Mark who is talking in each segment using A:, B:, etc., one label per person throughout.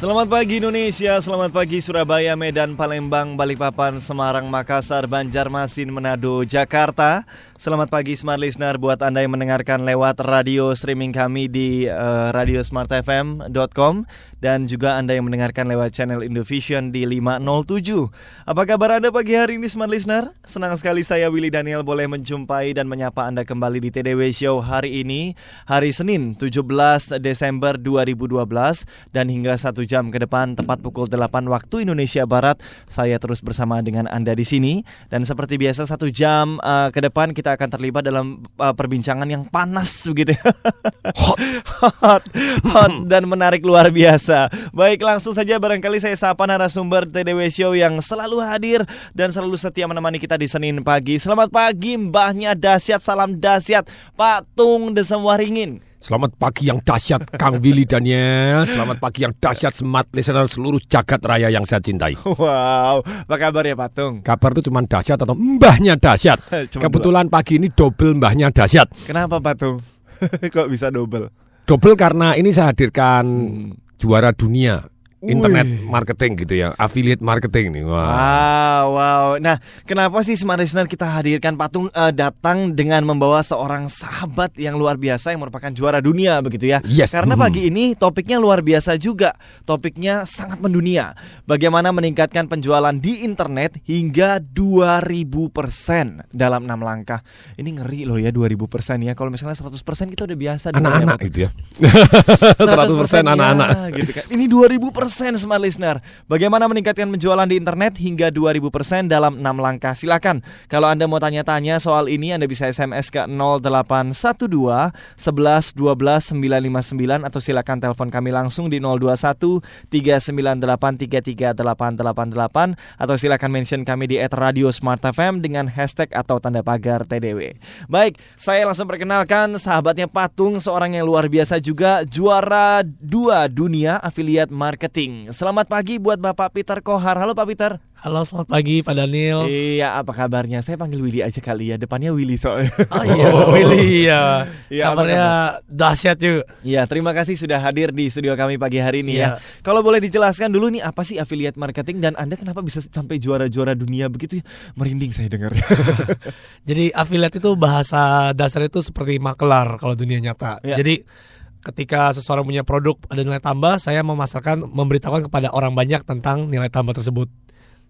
A: Selamat pagi Indonesia, selamat pagi Surabaya, Medan, Palembang, Balikpapan, Semarang, Makassar, Banjarmasin, Manado, Jakarta. Selamat pagi Smart Listener buat Anda yang mendengarkan lewat radio streaming kami di uh, radiosmartfm.com dan juga Anda yang mendengarkan lewat channel Indovision di 507. Apa kabar Anda pagi hari ini Smart Listener? Senang sekali saya Willy Daniel boleh menjumpai dan menyapa Anda kembali di TDW Show hari ini, hari Senin 17 Desember 2012 dan hingga satu jam ke depan tepat pukul 8 waktu Indonesia Barat saya terus bersama dengan Anda di sini dan seperti biasa satu jam uh, ke depan kita akan terlibat dalam uh, perbincangan yang panas begitu hot. hot hot dan menarik luar biasa. Baik langsung saja barangkali saya sapa narasumber TDW Show yang selalu hadir dan selalu setia menemani kita di Senin pagi. Selamat pagi mbahnya dahsyat salam dahsyat Pak Tung Desem Waringin.
B: Selamat pagi yang dahsyat Kang Willy Daniel Selamat pagi yang dahsyat smart listener seluruh jagat raya yang saya cintai
A: Wow, apa kabar ya Pak Tung?
B: Kabar itu cuma dahsyat atau mbahnya dahsyat Kebetulan dua. pagi ini double mbahnya dahsyat
A: Kenapa Pak Tung? Kok bisa double?
B: Double karena ini saya hadirkan hmm. juara dunia internet Wih. marketing gitu ya, affiliate marketing nih.
A: Wow. wow, wow. Nah, kenapa sih Smart Listener kita hadirkan patung uh, datang dengan membawa seorang sahabat yang luar biasa yang merupakan juara dunia begitu ya?
B: Yes.
A: Karena hmm. pagi ini topiknya luar biasa juga. Topiknya sangat mendunia. Bagaimana meningkatkan penjualan di internet hingga 2000% dalam enam langkah. Ini ngeri loh ya 2000% ya. Kalau misalnya 100% kita udah biasa
B: anak-anak gitu ya. 100% anak-anak.
A: Ya, gitu kan. Ini 2000% Smart Listener. Bagaimana meningkatkan penjualan di internet hingga 2000% dalam 6 langkah? Silakan. Kalau Anda mau tanya-tanya soal ini, Anda bisa SMS ke 0812 11 12 959 atau silakan telepon kami langsung di 021 398 33888 atau silakan mention kami di @radio Smart FM dengan hashtag atau tanda pagar TDW. Baik, saya langsung perkenalkan sahabatnya Patung, seorang yang luar biasa juga juara dua dunia afiliat marketing Marketing. Selamat pagi buat Bapak Peter Kohar. Halo Pak Peter.
C: Halo, selamat pagi Pak Daniel.
A: Iya, apa kabarnya? Saya panggil Willy aja kali ya. Depannya Willy soalnya.
C: Oh iya, oh. Willy ya. ya kabarnya dahsyat juga.
A: Iya, terima kasih sudah hadir di studio kami pagi hari ini ya. ya. Kalau boleh dijelaskan dulu nih apa sih affiliate marketing dan Anda kenapa bisa sampai juara-juara dunia begitu ya? Merinding saya dengar.
C: Jadi affiliate itu bahasa dasar itu seperti makelar kalau dunia nyata. Ya. Jadi ketika seseorang punya produk ada nilai tambah, saya memasarkan memberitahukan kepada orang banyak tentang nilai tambah tersebut.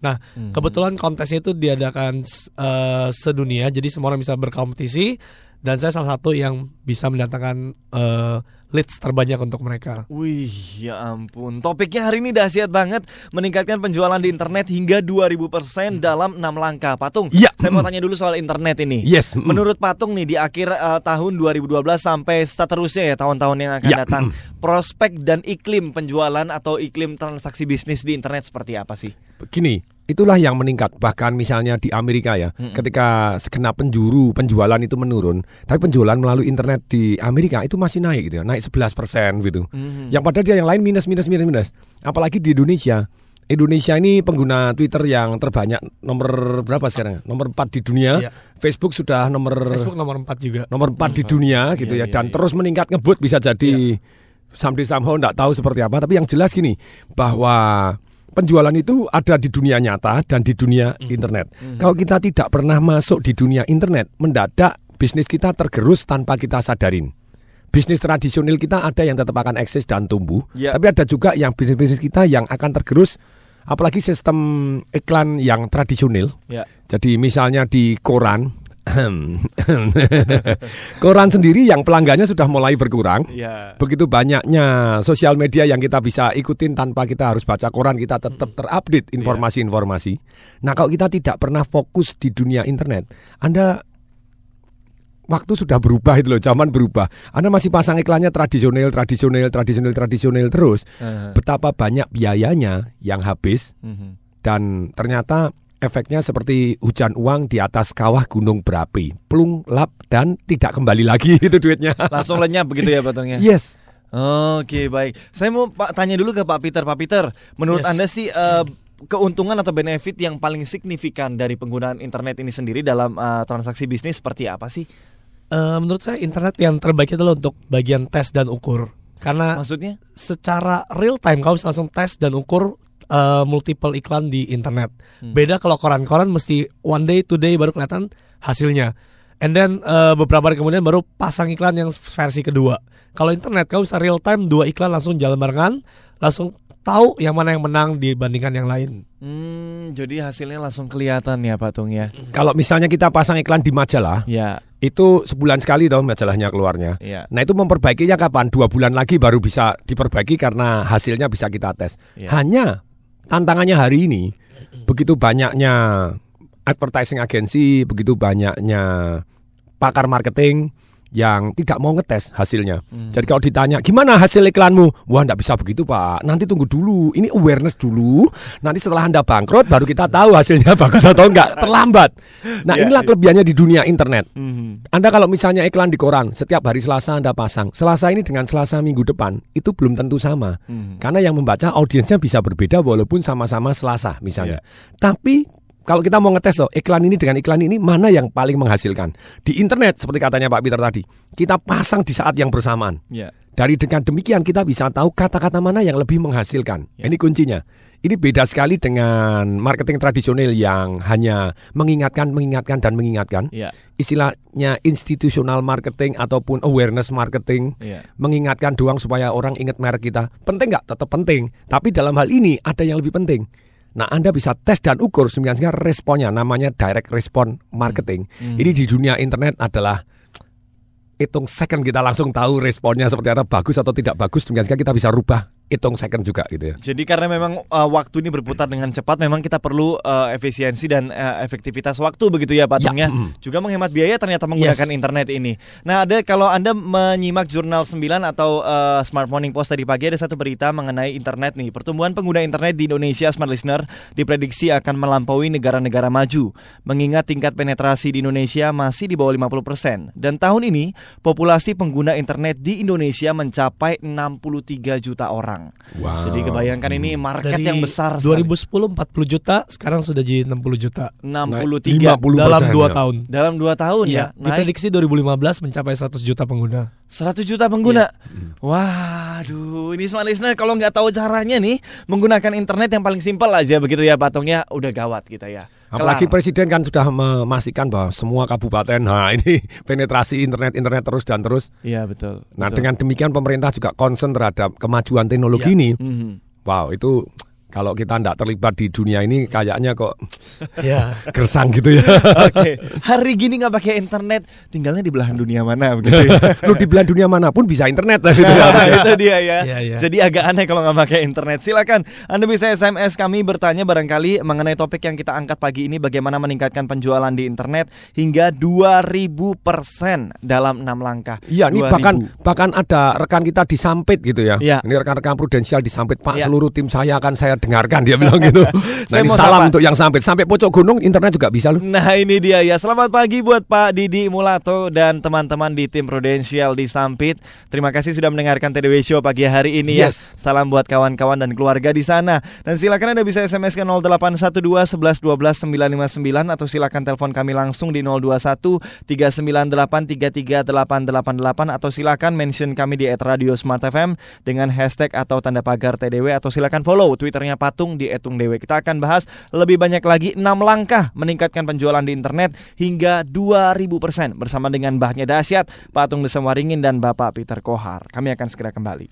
C: Nah, hmm. kebetulan kontesnya itu diadakan uh, sedunia, jadi semua orang bisa berkompetisi dan saya salah satu yang bisa mendatangkan uh, leads terbanyak untuk mereka.
A: Wih, ya ampun. Topiknya hari ini dahsyat banget, meningkatkan penjualan di internet hingga 2000% dalam 6 langkah. Patung,
B: ya.
A: saya mau tanya dulu soal internet ini.
B: Yes.
A: Menurut Patung nih di akhir uh, tahun 2012 sampai seterusnya ya tahun-tahun yang akan ya. datang, prospek dan iklim penjualan atau iklim transaksi bisnis di internet seperti apa sih?
B: Begini, itulah yang meningkat bahkan misalnya di Amerika ya hmm. ketika segenap penjuru penjualan itu menurun tapi penjualan melalui internet di Amerika itu masih naik gitu ya naik 11 persen gitu hmm. yang padahal dia yang lain minus minus minus minus apalagi di Indonesia Indonesia ini pengguna Twitter yang terbanyak nomor berapa sekarang? Nomor 4 di dunia. Iya. Facebook sudah nomor
C: Facebook nomor 4 juga.
B: Nomor 4 di dunia gitu iya, ya dan iya. terus meningkat ngebut bisa jadi iya. someday somehow enggak tahu seperti apa tapi yang jelas gini bahwa penjualan itu ada di dunia nyata dan di dunia mm. internet. Mm. Kalau kita tidak pernah masuk di dunia internet, mendadak bisnis kita tergerus tanpa kita sadarin. Bisnis tradisional kita ada yang tetap akan eksis dan tumbuh, yeah. tapi ada juga yang bisnis-bisnis kita yang akan tergerus apalagi sistem iklan yang tradisional. Yeah. Jadi misalnya di koran Koran sendiri yang pelanggannya sudah mulai berkurang. Ya. Begitu banyaknya sosial media yang kita bisa ikutin tanpa kita harus baca koran, kita tetap terupdate informasi-informasi. Nah, kalau kita tidak pernah fokus di dunia internet, Anda waktu sudah berubah itu loh, zaman berubah. Anda masih pasang iklannya tradisional, tradisional, tradisional, tradisional terus. Uh -huh. Betapa banyak biayanya yang habis. Uh -huh. Dan ternyata efeknya seperti hujan uang di atas kawah gunung berapi, plung lap dan tidak kembali lagi itu duitnya.
A: Langsung lenyap begitu ya potongnya.
B: Yes.
A: Oke, baik. Saya mau Pak tanya dulu ke Pak Peter. Pak Peter, menurut yes. Anda sih uh, keuntungan atau benefit yang paling signifikan dari penggunaan internet ini sendiri dalam uh, transaksi bisnis seperti apa sih?
C: Uh, menurut saya internet yang terbaik adalah untuk bagian tes dan ukur. Karena
A: maksudnya
C: secara real time kamu bisa langsung tes dan ukur uh, multiple iklan di internet. Hmm. Beda kalau koran-koran mesti one day, two day baru kelihatan hasilnya. And then uh, beberapa hari kemudian baru pasang iklan yang versi kedua. Kalau internet kamu bisa real time dua iklan langsung jalan barengan, langsung tahu yang mana yang menang dibandingkan yang lain.
A: Hmm, jadi hasilnya langsung kelihatan ya Pak Tung ya.
B: Kalau misalnya kita pasang iklan di majalah, ya. itu sebulan sekali dong majalahnya keluarnya. Ya. Nah itu memperbaikinya kapan? Dua bulan lagi baru bisa diperbaiki karena hasilnya bisa kita tes. Ya. Hanya tantangannya hari ini begitu banyaknya advertising agensi, begitu banyaknya pakar marketing yang tidak mau ngetes hasilnya. Hmm. Jadi kalau ditanya gimana hasil iklanmu, wah tidak bisa begitu pak. Nanti tunggu dulu, ini awareness dulu. Nanti setelah anda bangkrut baru kita tahu hasilnya bagus atau enggak. Terlambat. Nah yeah, inilah yeah. kelebihannya di dunia internet. Hmm. Anda kalau misalnya iklan di koran setiap hari Selasa anda pasang, Selasa ini dengan Selasa minggu depan itu belum tentu sama. Hmm. Karena yang membaca audiensnya bisa berbeda walaupun sama-sama Selasa misalnya. Yeah. Tapi kalau kita mau ngetes loh iklan ini dengan iklan ini mana yang paling menghasilkan di internet seperti katanya Pak Peter tadi kita pasang di saat yang bersamaan yeah. dari dengan demikian kita bisa tahu kata-kata mana yang lebih menghasilkan yeah. ini kuncinya ini beda sekali dengan marketing tradisional yang hanya mengingatkan, mengingatkan dan mengingatkan. Yeah. Istilahnya institusional marketing ataupun awareness marketing, yeah. mengingatkan doang supaya orang ingat merek kita. Penting nggak? Tetap penting. Tapi dalam hal ini ada yang lebih penting Nah, Anda bisa tes dan ukur sebenarnya responnya namanya direct response marketing. Hmm. Ini di dunia internet adalah hitung second kita langsung tahu responnya seperti apa bagus atau tidak bagus. Sebenarnya kita bisa rubah hitung second juga gitu ya.
A: Jadi karena memang uh, waktu ini berputar dengan cepat, memang kita perlu uh, efisiensi dan uh, efektivitas waktu begitu ya Pak ya. Mm. Juga menghemat biaya ternyata menggunakan yes. internet ini. Nah ada kalau anda menyimak jurnal 9 atau uh, Smart Morning Post tadi pagi ada satu berita mengenai internet nih. Pertumbuhan pengguna internet di Indonesia Smart Listener diprediksi akan melampaui negara-negara maju. Mengingat tingkat penetrasi di Indonesia masih di bawah 50%. Dan tahun ini populasi pengguna internet di Indonesia mencapai 63 juta orang orang. Wow. Jadi kebayangkan ini market Dari yang besar.
C: 2010 40 juta, sekarang sudah jadi 60 juta.
A: 63
C: 50 dalam 2 ya. tahun.
A: Dalam 2 tahun ya.
C: ya diprediksi 2015 mencapai 100 juta pengguna.
A: 100 juta pengguna. Ya. Waduh, ini smart listener kalau nggak tahu caranya nih menggunakan internet yang paling simpel aja begitu ya patungnya udah gawat kita ya.
B: Apalagi Kelar. presiden kan sudah memastikan bahwa semua kabupaten, nah ini penetrasi internet internet terus dan terus.
A: Iya betul.
B: Nah
A: betul.
B: dengan demikian pemerintah juga concern terhadap kemajuan teknologi ya. ini. Mm -hmm. Wow itu kalau kita tidak terlibat di dunia ini kayaknya kok ya gersang gitu ya.
A: Oke, okay. hari gini nggak pakai internet, tinggalnya di belahan dunia mana begitu ya?
B: Lu di belahan dunia mana pun bisa internet gitu
A: nah, itu dia ya. ya, ya. Jadi agak aneh kalau nggak pakai internet. Silakan Anda bisa SMS kami bertanya barangkali mengenai topik yang kita angkat pagi ini bagaimana meningkatkan penjualan di internet hingga 2000% dalam enam langkah.
B: Iya, ini bahkan bahkan ada rekan kita disampit gitu ya. ya. Ini rekan-rekan prudensial disampit Pak ya. seluruh tim saya akan saya dengarkan dia bilang gitu. Nah ini salam untuk yang sampai sampai pojok gunung internet juga bisa loh.
A: Nah ini dia ya. Selamat pagi buat Pak Didi Mulato dan teman-teman di tim Prudential di Sampit. Terima kasih sudah mendengarkan TDW Show pagi hari ini ya. yes. ya. Salam buat kawan-kawan dan keluarga di sana. Dan silakan Anda bisa SMS ke 0812 11 12 959 atau silakan telepon kami langsung di 021 398 33888 atau silakan mention kami di @radio Smart FM dengan hashtag atau tanda pagar TDW atau silakan follow Twitternya Patung di Etung Dewe. Kita akan bahas lebih banyak lagi 6 langkah meningkatkan penjualan di internet hingga 2000% bersama dengan Mbahnya Dasyat, Patung Desem Waringin dan Bapak Peter Kohar. Kami akan segera kembali.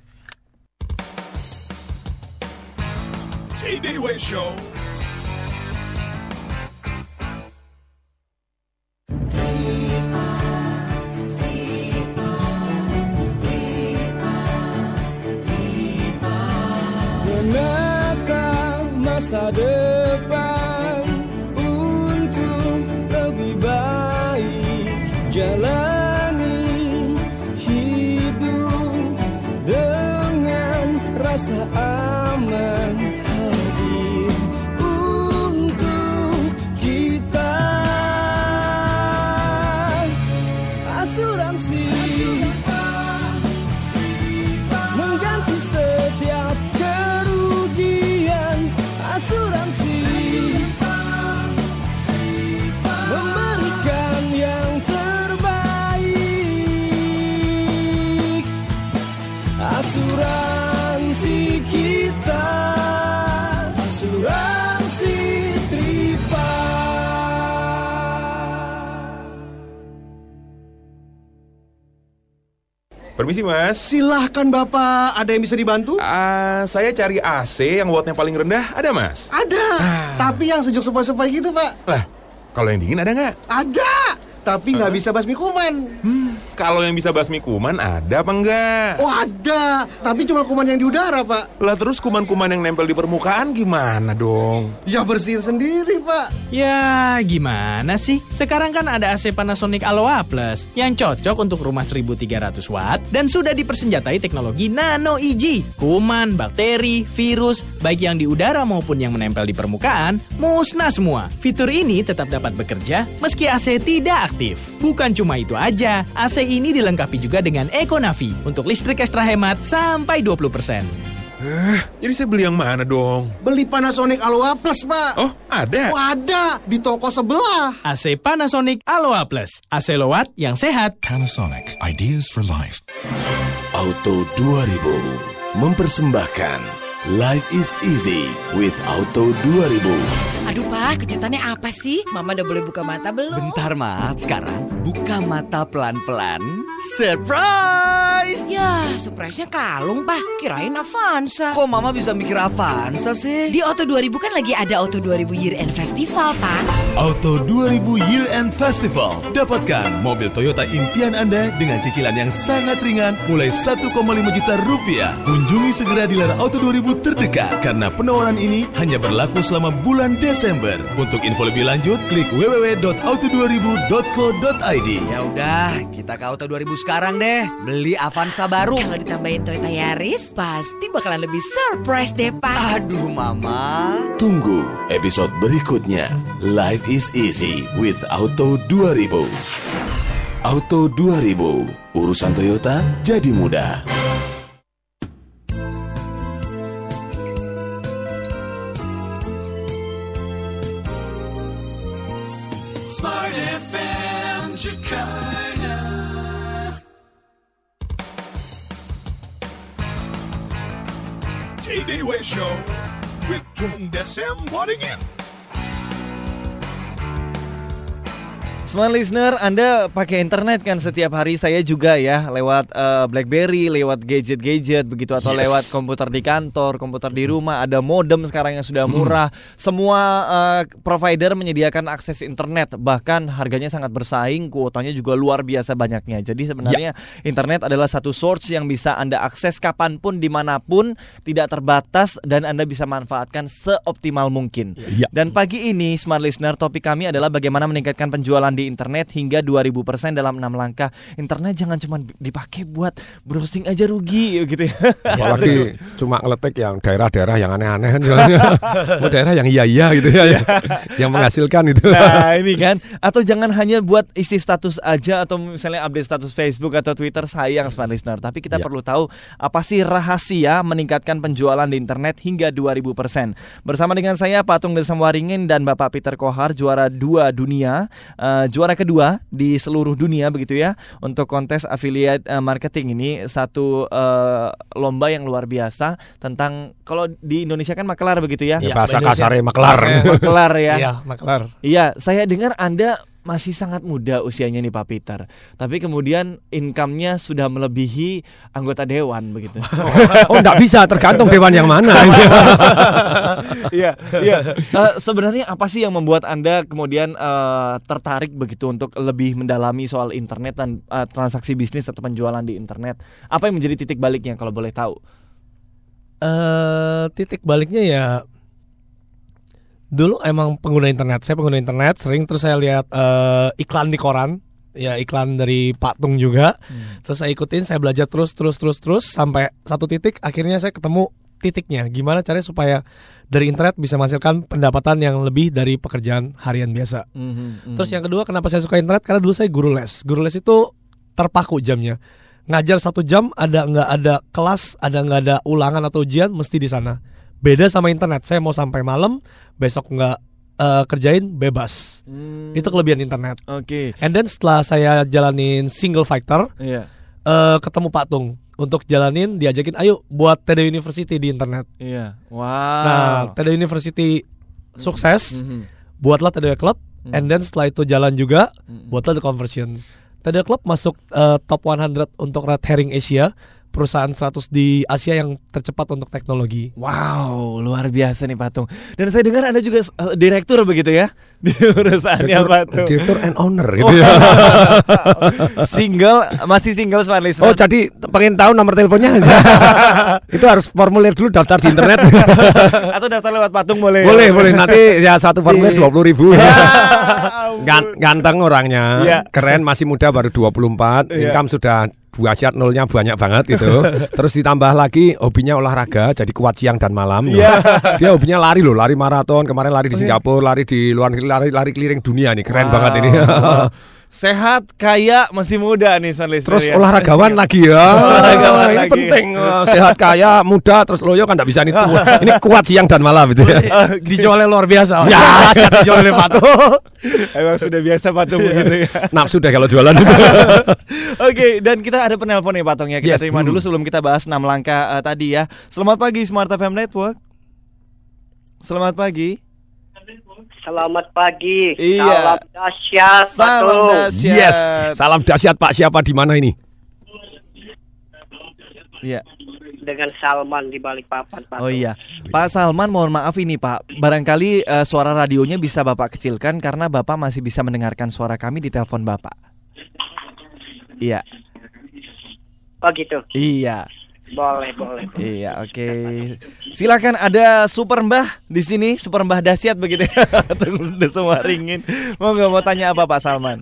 A: Show.
D: saber.
E: Permisi mas.
F: Silahkan bapak, ada yang bisa dibantu?
E: Ah, Saya cari AC yang wattnya paling rendah, ada mas?
F: Ada, tapi yang sejuk sepoi-sepoi gitu pak.
E: Lah, kalau yang dingin ada nggak?
F: Ada, tapi nggak bisa basmi kuman
E: Kalau yang bisa basmi kuman ada apa enggak?
F: Oh ada, tapi cuma kuman yang di udara pak
E: Lah terus kuman-kuman yang nempel di permukaan gimana dong?
F: Ya bersihin sendiri pak
G: Ya, gimana sih? Sekarang kan ada AC Panasonic Aloha Plus yang cocok untuk rumah 1300 watt dan sudah dipersenjatai teknologi Nano EG. Kuman, bakteri, virus, baik yang di udara maupun yang menempel di permukaan, musnah semua. Fitur ini tetap dapat bekerja meski AC tidak aktif. Bukan cuma itu aja, AC ini dilengkapi juga dengan Econavi untuk listrik ekstra hemat sampai 20%.
E: Jadi saya beli yang mana dong?
F: Beli Panasonic Aloha Plus pak
E: Oh, ada?
F: Oh ada, di toko sebelah
G: AC Panasonic Aloha Plus. AC Lowat yang sehat.
H: Panasonic Ideas for Life.
I: Auto 2000 mempersembahkan Life is easy with Auto 2000.
J: Aduh pak, kejutannya apa sih? Mama udah boleh buka mata belum?
K: Bentar ma, sekarang buka mata pelan-pelan. Surprise!
J: Ya, surprise-nya kalung pak. Kirain Avanza.
K: Kok mama bisa mikir Avanza sih?
J: Di Auto 2000 kan lagi ada Auto 2000 Year End Festival pak.
L: Auto 2000 Year End Festival. Dapatkan mobil Toyota impian Anda dengan cicilan yang sangat ringan mulai 1,5 juta rupiah. Kunjungi segera dealer Auto 2000 terdekat karena penawaran ini hanya berlaku selama bulan Desember. Untuk info lebih lanjut, klik www.auto2000.co.id.
K: Ya udah, kita ke Auto 2000 sekarang deh. Beli Avanza baru.
J: Kalau ditambahin Toyota Yaris, pasti bakalan lebih surprise deh pak.
K: Aduh mama.
I: Tunggu episode berikutnya. Life is easy with Auto 2000. Auto 2000, urusan Toyota jadi mudah.
D: FM Jakarta
M: TDW Show with Tung Desem Waddingin.
A: Smart listener, Anda pakai internet kan setiap hari saya juga ya lewat uh, BlackBerry, lewat gadget-gadget begitu atau
B: Yes.
A: lewat komputer di kantor, komputer di rumah, ada modem sekarang yang sudah murah. Semua uh, provider menyediakan akses internet, bahkan harganya sangat bersaing, kuotanya juga luar biasa banyaknya. Jadi sebenarnya internet adalah satu source yang bisa Anda akses kapan pun, di mana pun, tidak terbatas dan Anda bisa manfaatkan seoptimal mungkin.
B: Ya.
A: Dan pagi ini Smart Listener topik kami adalah bagaimana meningkatkan penjualan di internet hingga 2000% dalam 6 langkah. Internet jangan cuma dipakai buat browsing aja rugi gitu ya.
B: Apalagi cuma ngeletik yang daerah-daerah yang aneh-aneh kan soalnya. Oh, daerah yang iya-iya gitu ya, ya. yang menghasilkan itu.
A: Nah ini kan Atau jangan hanya buat isi status aja Atau misalnya update status Facebook atau Twitter Sayang Smart Listener Tapi kita
B: Ya.
A: perlu tahu Apa sih rahasia meningkatkan penjualan di internet hingga 2000% Bersama dengan saya Patung Desem Waringin Dan Bapak Peter Kohar Juara dua dunia eh, Juara kedua di seluruh dunia begitu ya Untuk kontes affiliate eh, marketing ini Satu eh, lomba yang luar biasa Tentang Kalau di Indonesia kan makelar begitu ya
B: Ya, bahasa kasarnya maklar.
A: Makelar ya
C: Iya, maklar.
A: Iya, saya dengar Anda masih sangat muda usianya nih Pak Peter. Tapi kemudian income-nya sudah melebihi anggota dewan begitu.
B: Oh, enggak bisa, tergantung dewan yang mana.
A: Iya, iya. Eh, sebenarnya apa sih yang membuat Anda kemudian eh, tertarik begitu untuk lebih mendalami soal internet dan eh, transaksi bisnis atau penjualan di internet? Apa yang menjadi titik baliknya kalau boleh tahu?
C: eh titik baliknya ya dulu emang pengguna internet saya pengguna internet sering terus saya lihat eh, iklan di koran. Ya iklan dari Pak Tung juga. Terus saya ikutin saya belajar terus terus terus terus sampai satu titik akhirnya saya ketemu titiknya. Gimana caranya supaya dari internet bisa menghasilkan pendapatan yang lebih dari pekerjaan harian biasa.
A: Mhm,
C: Terus yang kedua kenapa saya suka internet? Karena dulu saya guru les. Guru les itu terpaku jamnya. Ngajar satu jam ada nggak ada kelas, ada nggak ada ulangan atau ujian mesti di sana. Beda sama internet. Saya mau sampai malam, besok nggak eh, kerjain bebas.
A: Hmm,
C: Itu kelebihan internet.
A: Oke.
C: And then setelah saya jalanin single factor,
A: Iya.
C: eh, ketemu Pak Tung. untuk jalanin diajakin ayo buat TD University di internet.
A: Iya. Wow.
C: Nah, TD University sukses,
A: Mhm.
C: buatlah TD Club, and then setelah itu jalan juga, buatlah the conversion. TD Club masuk eh, top 100 untuk Red Herring Asia, perusahaan 100 di Asia yang tercepat untuk teknologi.
A: Wow, luar biasa nih Patung. Dan saya dengar Anda juga eh, direktur begitu ya di perusahaannya
B: Direktur,
A: Patung.
B: direktur and owner gitu ya.
A: single, masih single smart listener.
B: Oh jadi pengen tahu nomor teleponnya Itu harus formulir dulu daftar di internet
A: Atau daftar lewat Patung boleh.
B: Boleh boleh nanti ya satu formulir
A: Di-
B: dua puluh ribu
A: Ya,
B: Gan- Ganteng orangnya
A: Iya.
B: Keren masih muda baru 24
A: Iya.
B: Income sudah dua siat nolnya banyak banget gitu. Terus ditambah lagi hobinya olahraga Jadi kuat siang dan malam.
A: Iya.
B: Dia hobinya lari loh Lari maraton Kemarin lari di Singapura Lari di luar negeri Lari, lari keliling dunia nih. Keren
A: Wow.
B: banget ini
A: Sehat, kaya, masih muda nih listener.
B: Terus
A: ya.
B: olahragawan lagi ya.
A: Olahragawan
B: ini
A: lagi.
B: penting. Eh, Sehat kaya, muda, terus loyo kan enggak bisa nih tua. Ini kuat siang dan malam gitu ya.
C: Dijualnya luar biasa.
B: Ya,
C: dijualnya Patung.
A: Emang sudah biasa Patung begitu ya.
B: Nafsu deh kalau jualan itu.
A: Oke, dan kita ada penelpon nih Patung ya. Kita
B: Yes,
A: terima
B: hmm.
A: dulu sebelum kita bahas 6 langkah eh, tadi ya. Selamat pagi Smart FM Network. Selamat pagi.
N: Selamat pagi.
A: Iya.
N: Salam dahsyat.
A: Salam
N: Patung.
A: dahsyat.
B: Yes. Salam dahsyat Pak. Siapa di mana ini?
A: Iya.
N: Dengan Salman di Balikpapan. Patung.
A: Oh iya, Pak Salman mohon maaf ini Pak, barangkali eh, suara radionya bisa Bapak kecilkan karena Bapak masih bisa mendengarkan suara kami di telepon Bapak. Iya,
N: Oh gitu.
A: iya,
N: Boleh, boleh.
A: iya, oke. Silakan ada Super Mbah di sini, Super Mbah dahsyat begitu. ya. Tunggu udah semua ringin. Mau nggak mau tanya apa Pak Salman?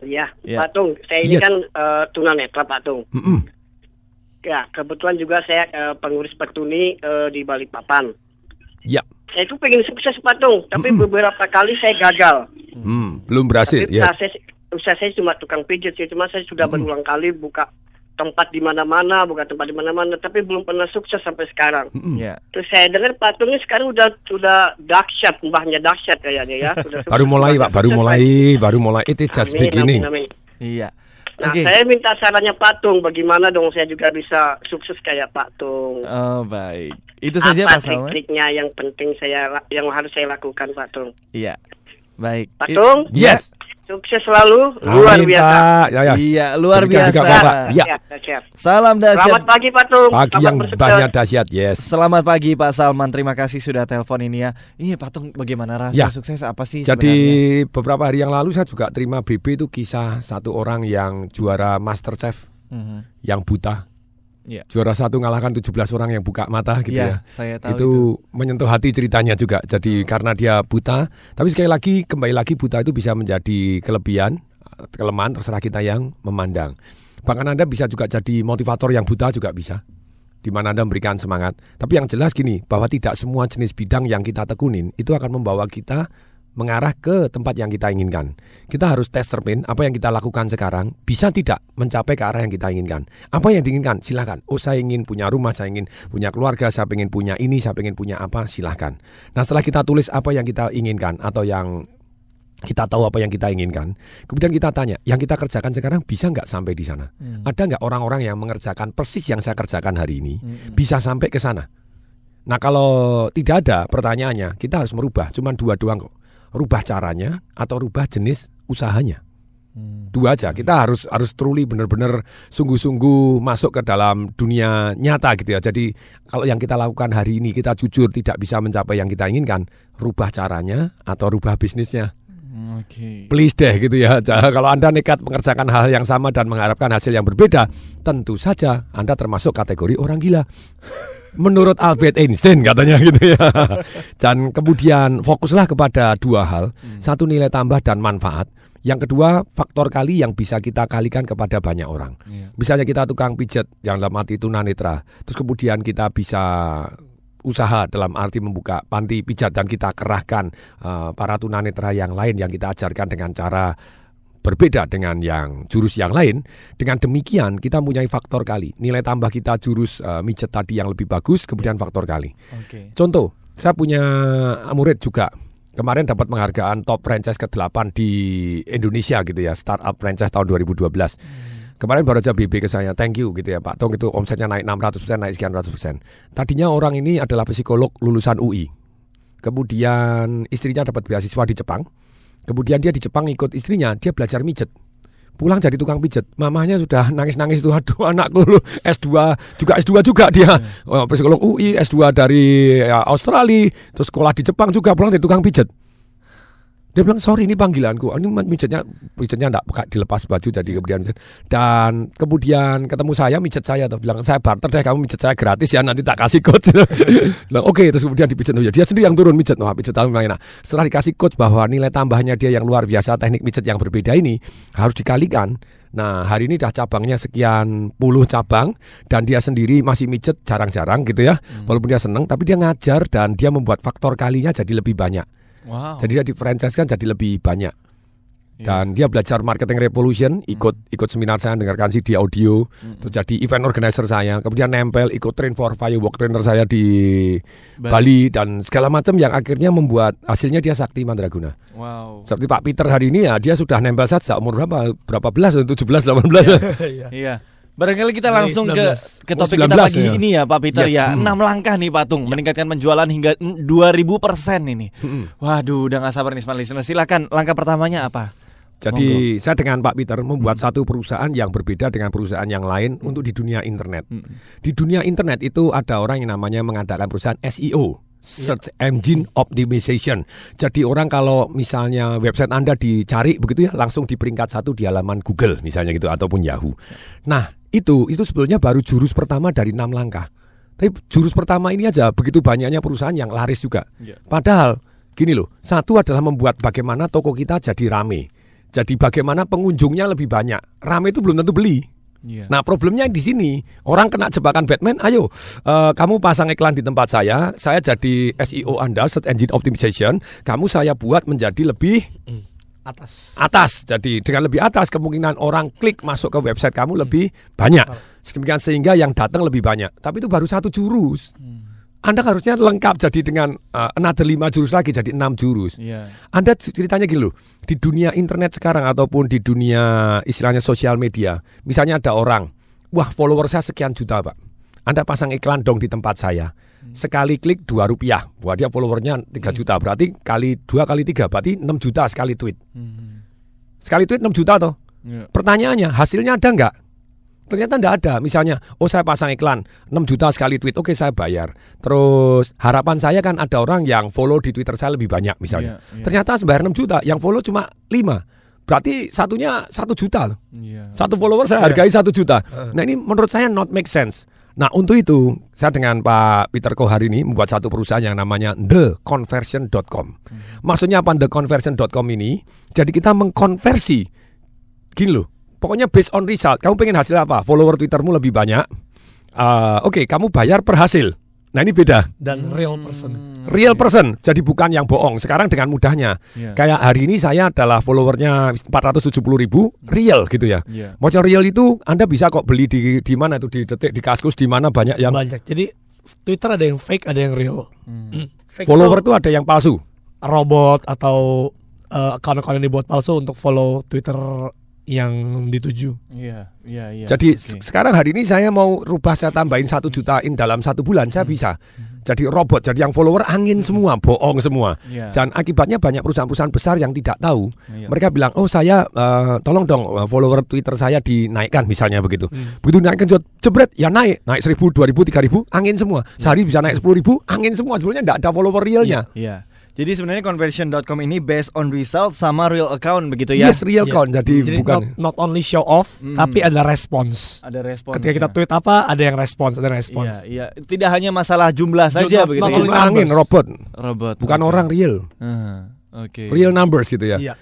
N: Iya,
A: Iya.
N: Patung. Saya ini
B: Yes.
N: kan eh, tunanetra Patung.
B: Mm-mm.
N: Ya, kebetulan juga saya eh, pengurus petuni eh, di Balikpapan.
B: Ya.
N: Saya itu pengen sukses Patung, tapi beberapa kali saya gagal.
B: Hmm, belum berhasil.
N: Tapi
B: Yes.
N: saya, usaha saya cuma tukang pijat sih, cuma saya sudah berulang kali buka tempat di mana-mana, buka tempat di mana-mana, tapi belum pernah sukses sampai sekarang.
A: Iya.
N: Terus saya dengar patungnya sekarang udah sudah dahsyat, mbahnya dahsyat kayaknya ya. Sudah
B: Baru mulai Pak, baru
N: sukses,
B: mulai, baru mulai. It is just
N: Amin,
B: beginning.
N: amin, amin.
A: Iya.
N: Nah,
A: Oke.
N: saya minta sarannya Patung, bagaimana dong saya juga bisa sukses kayak Patung.
A: Oh baik, itu saja
N: Apa
A: Pak Salman.
N: trik-triknya yang penting saya yang harus saya lakukan Patung?
A: Iya, baik.
N: Patung?
B: Yes.
N: Sukses selalu, luar
B: Amin,
N: biasa.
B: Pak. Ya, ya.
A: Iya, luar
B: Demikian
A: biasa.
B: juga, Bapak. Ya.
N: Siap, siap.
A: Salam dahsyat.
N: Selamat pagi Patung.
B: Pagi
N: Selamat
B: yang
N: bersukses.
B: banyak dahsyat. Yes.
A: Selamat pagi Pak Salman, terima kasih sudah telepon ini ya. Iya Patung, bagaimana rahasia
B: Ya.
A: sukses apa sih
B: Jadi
A: sebenarnya?
B: beberapa hari yang lalu saya juga terima BB itu kisah satu orang yang juara Masterchef
A: Mhm.
B: yang buta.
A: Iya.
B: Juara satu ngalahkan 17 orang yang buka mata gitu
A: Iya,
B: ya.
A: saya tahu
B: itu, menyentuh hati ceritanya juga. Jadi karena dia buta, tapi sekali lagi kembali lagi buta itu bisa menjadi kelebihan, kelemahan terserah kita yang memandang. Bahkan Anda bisa juga jadi motivator yang buta juga bisa. Di mana Anda memberikan semangat. Tapi yang jelas gini, bahwa tidak semua jenis bidang yang kita tekunin itu akan membawa kita mengarah ke tempat yang kita inginkan. Kita harus tes cermin apa yang kita lakukan sekarang bisa tidak mencapai ke arah yang kita inginkan. Apa yang diinginkan? Silahkan. Oh saya ingin punya rumah, saya ingin punya keluarga, saya ingin punya ini, saya ingin punya apa, silahkan. Nah setelah kita tulis apa yang kita inginkan atau yang kita tahu apa yang kita inginkan, kemudian kita tanya, yang kita kerjakan sekarang bisa nggak sampai di sana?
A: Hmm.
B: Ada nggak orang-orang yang mengerjakan persis yang saya kerjakan hari ini bisa sampai ke sana? Nah kalau tidak ada pertanyaannya, kita harus merubah. Cuman dua doang kok. Rubah caranya atau rubah jenis usahanya. Dua aja. Kita harus harus truly benar-benar sungguh-sungguh masuk ke dalam dunia nyata gitu ya. Jadi kalau yang kita lakukan hari ini kita jujur tidak bisa mencapai yang kita inginkan, rubah caranya atau rubah bisnisnya.
A: Oke.
B: Please deh gitu ya. Kalau Anda nekat mengerjakan hal yang sama dan mengharapkan hasil yang berbeda, tentu saja Anda termasuk kategori orang gila. Menurut Albert Einstein katanya gitu ya. Dan kemudian fokuslah kepada dua hal. Satu nilai tambah dan manfaat. Yang kedua faktor kali yang bisa kita kalikan kepada banyak orang. Misalnya kita tukang pijat yang dalam arti tunanetra. Terus kemudian kita bisa usaha dalam arti membuka panti pijat dan kita kerahkan uh, para tunanetra yang lain yang kita ajarkan dengan cara berbeda dengan yang jurus yang lain. Dengan demikian kita mempunyai faktor kali. Nilai tambah kita jurus uh, mijet tadi yang lebih bagus, kemudian faktor kali.
A: Oke.
B: Contoh, saya punya murid juga kemarin dapat penghargaan top franchise ke-8 di Indonesia gitu ya, startup franchise tahun 2012. Kemarin baru aja BB ke saya, thank you gitu ya Pak Tong itu omsetnya naik 600%, naik sekian ratus persen. Tadinya orang ini adalah psikolog lulusan UI. Kemudian istrinya dapat beasiswa di Jepang. Kemudian dia di Jepang ikut istrinya, dia belajar mijet. Pulang jadi tukang pijet. Mamahnya sudah nangis-nangis itu, aduh anakku lu S2, juga S2 juga dia. Oh, Psikolog UI, S2 dari ya, Australia, terus sekolah di Jepang juga pulang jadi tukang pijet. Dia bilang sorry ini panggilanku. Ini mijetnya mijetnya enggak dilepas baju jadi kemudian mijet. Dan kemudian ketemu saya mijet saya tuh bilang saya barter deh kamu mijet saya gratis ya nanti tak kasih coach. bilang oke terus kemudian dipijet oh, ya dia sendiri yang turun mijet. Wah mijet tahu memang enak. Setelah dikasih coach bahwa nilai tambahnya dia yang luar biasa teknik mijet yang berbeda ini harus dikalikan. Nah hari ini dah cabangnya sekian puluh cabang dan dia sendiri masih mijet jarang-jarang gitu ya. Walaupun dia seneng tapi dia ngajar dan dia membuat faktor kalinya jadi lebih banyak.
A: Wow.
B: Jadi dia di franchise kan jadi lebih banyak. Dan dia belajar marketing revolution, ikut ikut seminar saya dengarkan CD audio, terus jadi event organizer saya, kemudian nempel ikut train for firework trainer saya di
A: Bali.
B: Bali, dan segala macam yang akhirnya membuat hasilnya dia sakti mandraguna.
A: Wow.
B: Seperti Pak Peter hari ini ya dia sudah nempel saja sejak umur berapa? Berapa belas? 17 18.
A: Iya. Barangkali kita langsung ke
C: 19.
A: ke
B: Oh,
A: topik kita
B: 19
A: pagi
B: ya.
A: ini ya Pak Peter
B: Yes.
A: ya.
B: Hmm.
A: Enam langkah nih Patung meningkatkan penjualan hingga 2000 persen ini. Waduh, udah nggak sabar nih smart listener. Silakan langkah pertamanya apa?
B: Jadi saya dengan Pak Peter membuat satu perusahaan yang berbeda dengan perusahaan yang lain untuk di dunia internet. Di dunia internet itu ada orang yang namanya mengadakan perusahaan SEO. Search Engine Optimization. Jadi orang kalau misalnya website Anda dicari begitu ya langsung di peringkat satu di halaman Google misalnya gitu ataupun Yahoo. Nah itu itu sebetulnya baru jurus pertama dari enam langkah. Tapi jurus pertama ini aja begitu banyaknya perusahaan yang laris juga.
A: Iya.
B: Padahal gini loh, satu adalah membuat bagaimana toko kita jadi rame. Jadi bagaimana pengunjungnya lebih banyak. Rame itu belum tentu beli.
A: Iya.
B: Nah problemnya di sini orang kena jebakan Batman. Ayo eh, kamu pasang iklan di tempat saya, saya jadi SEO Anda, Search Engine Optimization. Kamu saya buat menjadi lebih
C: atas.
B: atas. Jadi dengan lebih atas kemungkinan orang klik masuk ke website kamu lebih banyak. Sedemikian sehingga yang datang lebih banyak. Tapi itu baru satu jurus. Anda harusnya lengkap jadi dengan uh, another lima jurus lagi jadi enam jurus.
A: Iya.
B: Anda ceritanya gini loh, di dunia internet sekarang ataupun di dunia istilahnya sosial media, misalnya ada orang, wah follower saya sekian juta pak, Anda pasang iklan dong di tempat saya, sekali klik dua rupiah, wah dia followernya 3 juta, berarti kali dua kali tiga, berarti 6 juta sekali tweet, sekali tweet 6 juta toh.
A: Iya.
B: Pertanyaannya hasilnya ada nggak? Ternyata nggak ada. Misalnya, oh saya pasang iklan 6 juta sekali tweet, oke saya bayar. Terus harapan saya kan ada orang yang follow di Twitter saya lebih banyak misalnya.
A: Iya, iya.
B: Ternyata bayar 6 juta, yang follow cuma 5. Berarti satunya satu juta loh.
A: Iya.
B: Satu follower saya hargai satu juta. Nah ini menurut saya not make sense. Nah untuk itu saya dengan Pak Peter Koh hari ini membuat satu perusahaan yang namanya theconversion.com. Maksudnya apa theconversion.com ini? Jadi kita mengkonversi gini loh. Pokoknya based on result. Kamu pengen hasil apa? Follower Twittermu lebih banyak. Eh, Oke, kamu bayar per hasil. Nah ini beda.
C: Dan real person.
B: Real person, jadi bukan yang bohong. Sekarang dengan mudahnya,
C: Iya.
B: kayak hari ini saya adalah followernya 470 ribu, real gitu ya. Mau cari real itu Anda bisa kok beli di di mana itu di detik, di kaskus, di mana banyak yang
C: Banyak. Jadi Twitter ada yang fake, ada yang real. Fake
B: follower
C: itu
B: ada yang palsu.
C: robot atau eh, akun-akun yang dibuat palsu untuk follow Twitter yang dituju.
A: Iya, iya, iya.
B: Jadi se- sekarang hari ini saya mau rubah saya tambahin satu jutain dalam satu bulan saya bisa. Jadi robot, jadi yang follower angin semua, bohong semua.
A: Iya.
B: Dan akibatnya banyak perusahaan-perusahaan besar yang tidak tahu.
A: Iya.
B: Mereka bilang, oh saya eh, tolong dong eh, follower Twitter saya dinaikkan misalnya begitu.
A: Hmm.
B: Begitu naikkan jebret, ya naik, naik seribu, dua ribu, tiga ribu, angin semua. Sehari bisa naik sepuluh ribu, angin semua. Sebenarnya tidak ada follower realnya.
A: Iya. Jadi sebenarnya conversion.com ini based on result sama real account begitu ya?
B: Yes, real account. Jadi,
C: Jadi
B: bukan.
C: not, not only show off,
A: Mm.
C: tapi ada respons.
A: Ada respons.
C: Ketika kita
A: ya.
C: tweet apa, ada yang respons, ada respons.
A: Iya, iya. Tidak hanya masalah jumlah saja
C: Not-
A: begitu
C: not
A: ya.
C: only
B: Cuma angin, robot.
A: Robot.
B: Bukan
A: oke.
B: orang real.
A: Ah, Oke.
B: Real numbers gitu ya.
C: Iya.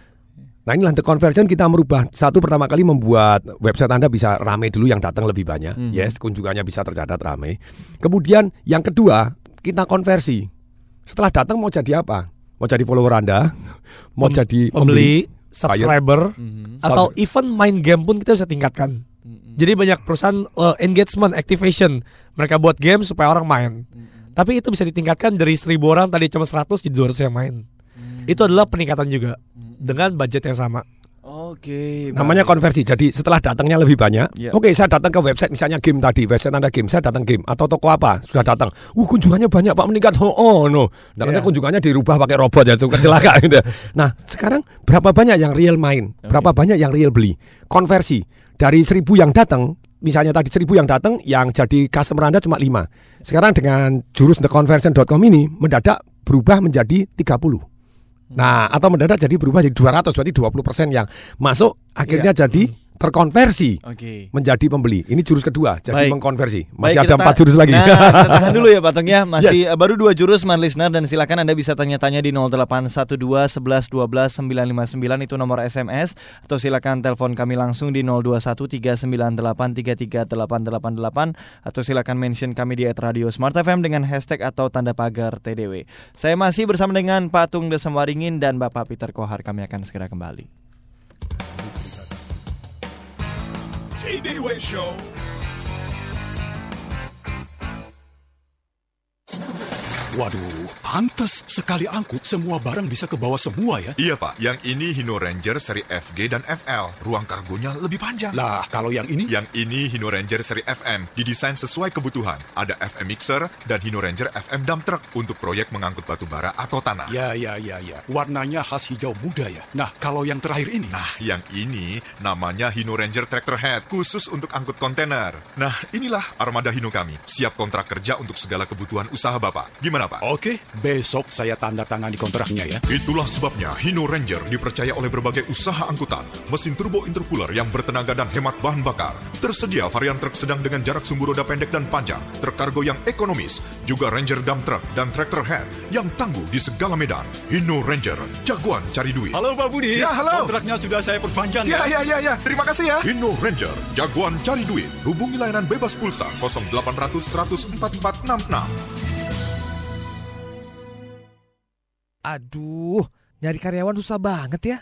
B: Nah inilah the conversion kita merubah satu pertama kali membuat website Anda bisa ramai dulu yang datang lebih banyak,
A: Mhm.
B: yes kunjungannya bisa tercatat ramai. Kemudian yang kedua kita konversi. Setelah datang mau jadi apa? Mau jadi follower Anda, mau
C: Pem-
B: jadi
C: pembeli,
B: buyer,
C: subscriber,
A: Mhm.
C: atau
B: Sub-
C: even main game pun kita bisa tingkatkan. Jadi banyak perusahaan uh, engagement, activation, mereka buat game supaya orang main. Tapi itu bisa ditingkatkan dari 1000 orang tadi cuma 100 jadi 200 yang main. Itu adalah peningkatan juga dengan budget yang sama.
A: Oke.
B: Namanya konversi. Jadi setelah datangnya lebih banyak,
A: Ya.
B: oke saya datang ke website misalnya game tadi, website Anda game, saya datang game atau toko apa sudah datang. Uh kunjungannya banyak Pak meningkat. Oh, oh no. Dan
A: Ya.
B: kunjungannya dirubah pakai robot ya, suka celaka gitu. Nah sekarang berapa banyak yang real main, berapa banyak yang real beli, konversi dari seribu yang datang. Misalnya tadi seribu yang datang, yang jadi customer Anda cuma lima. Sekarang dengan jurus theconversion.com ini mendadak berubah menjadi 30. Nah, atau mendadak jadi berubah jadi 200 berarti 20% yang masuk akhirnya
A: Iya.
B: jadi terkonversi
A: Oke.
B: menjadi pembeli. Ini jurus kedua, jadi
A: Baik.
B: mengkonversi.
A: Baik,
B: Masih
A: kita
B: ada empat jurus lagi.
A: Nah, kita tahan dulu ya Pak Tong ya. Masih eh, baru dua jurus man listener dan silakan Anda bisa tanya-tanya di 0812 11 12 959 itu nomor SMS atau silakan telepon kami langsung di 021 398 33 888 atau silakan mention kami di Radio Smart FM dengan hashtag atau tanda pagar TDW. Saya masih bersama dengan Pak Tung Desem Waringin dan Bapak Peter Kohar. Kami akan segera kembali.
M: TDW Show.
H: Waduh, pantas sekali angkut semua barang bisa ke bawah semua ya.
O: Iya pak, yang ini Hino Ranger seri FG dan FL. Ruang kargonya lebih panjang.
H: Lah, kalau yang ini?
O: Yang ini Hino Ranger seri FM. Didesain sesuai kebutuhan. Ada FM Mixer dan Hino Ranger FM Dump Truck untuk proyek mengangkut batu bara atau tanah.
H: Ya, ya, ya, ya. Warnanya khas hijau muda ya. Nah, kalau yang terakhir ini?
O: Nah, yang ini namanya Hino Ranger Tractor Head, khusus untuk angkut kontainer. Nah, inilah armada Hino kami. Siap kontrak kerja untuk segala kebutuhan usaha Bapak. Gimana Pak?
H: Oke, besok saya tanda tangani kontraknya ya.
O: Itulah sebabnya Hino Ranger dipercaya oleh berbagai usaha angkutan. Mesin turbo intercooler yang bertenaga dan hemat bahan bakar. Tersedia varian truk sedang dengan jarak sumbu roda pendek dan panjang. Truk kargo yang ekonomis. Juga Ranger Dump Truck dan Tractor Head yang tangguh di segala medan. Hino Ranger, jagoan cari duit.
H: Halo Pak Budi.
O: Ya, halo.
H: Kontraknya sudah saya perpanjang
O: Ya,
H: ya.
O: ya, ya, ya. Terima kasih ya. Hino Ranger, jagoan cari duit. Hubungi layanan bebas pulsa 0800 100 4466.
P: Aduh, nyari karyawan susah banget ya.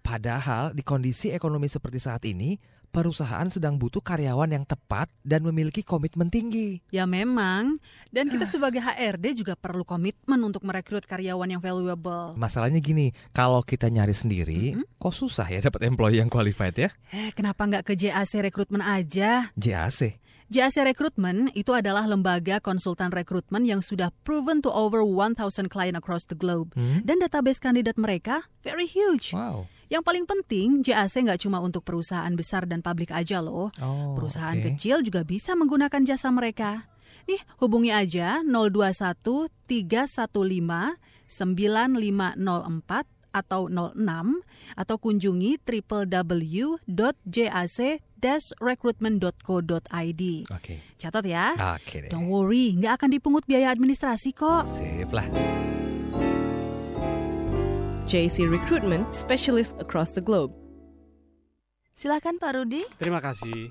P: Padahal di kondisi ekonomi seperti saat ini, perusahaan sedang butuh karyawan yang tepat dan memiliki komitmen tinggi.
Q: Ya memang, dan kita sebagai HRD juga perlu komitmen untuk merekrut karyawan yang valuable.
P: Masalahnya gini, kalau kita nyari sendiri, kok susah ya dapat employee yang qualified ya?
Q: Eh, kenapa nggak ke JAC Rekrutmen aja?
P: JAC.
Q: JAC Recruitment itu adalah lembaga konsultan rekrutmen yang sudah proven to over 1,000 client across the globe.
P: Hmm?
Q: Dan database kandidat mereka very huge.
P: Wow.
Q: Yang paling penting, JAC nggak cuma untuk perusahaan besar dan publik aja loh.
P: Oh,
Q: perusahaan
P: oke.
Q: kecil juga bisa menggunakan jasa mereka. Nih, hubungi aja 021 315 9504 atau 06 atau kunjungi www.jac-recruitment.co.id.
P: Oke.
Q: Catat ya.
P: Oke deh.
Q: Don't worry, nggak akan dipungut biaya administrasi kok.
P: Sip lah.
R: JC Recruitment Specialist across the globe.
S: Silakan Pak Rudi.
T: Terima kasih.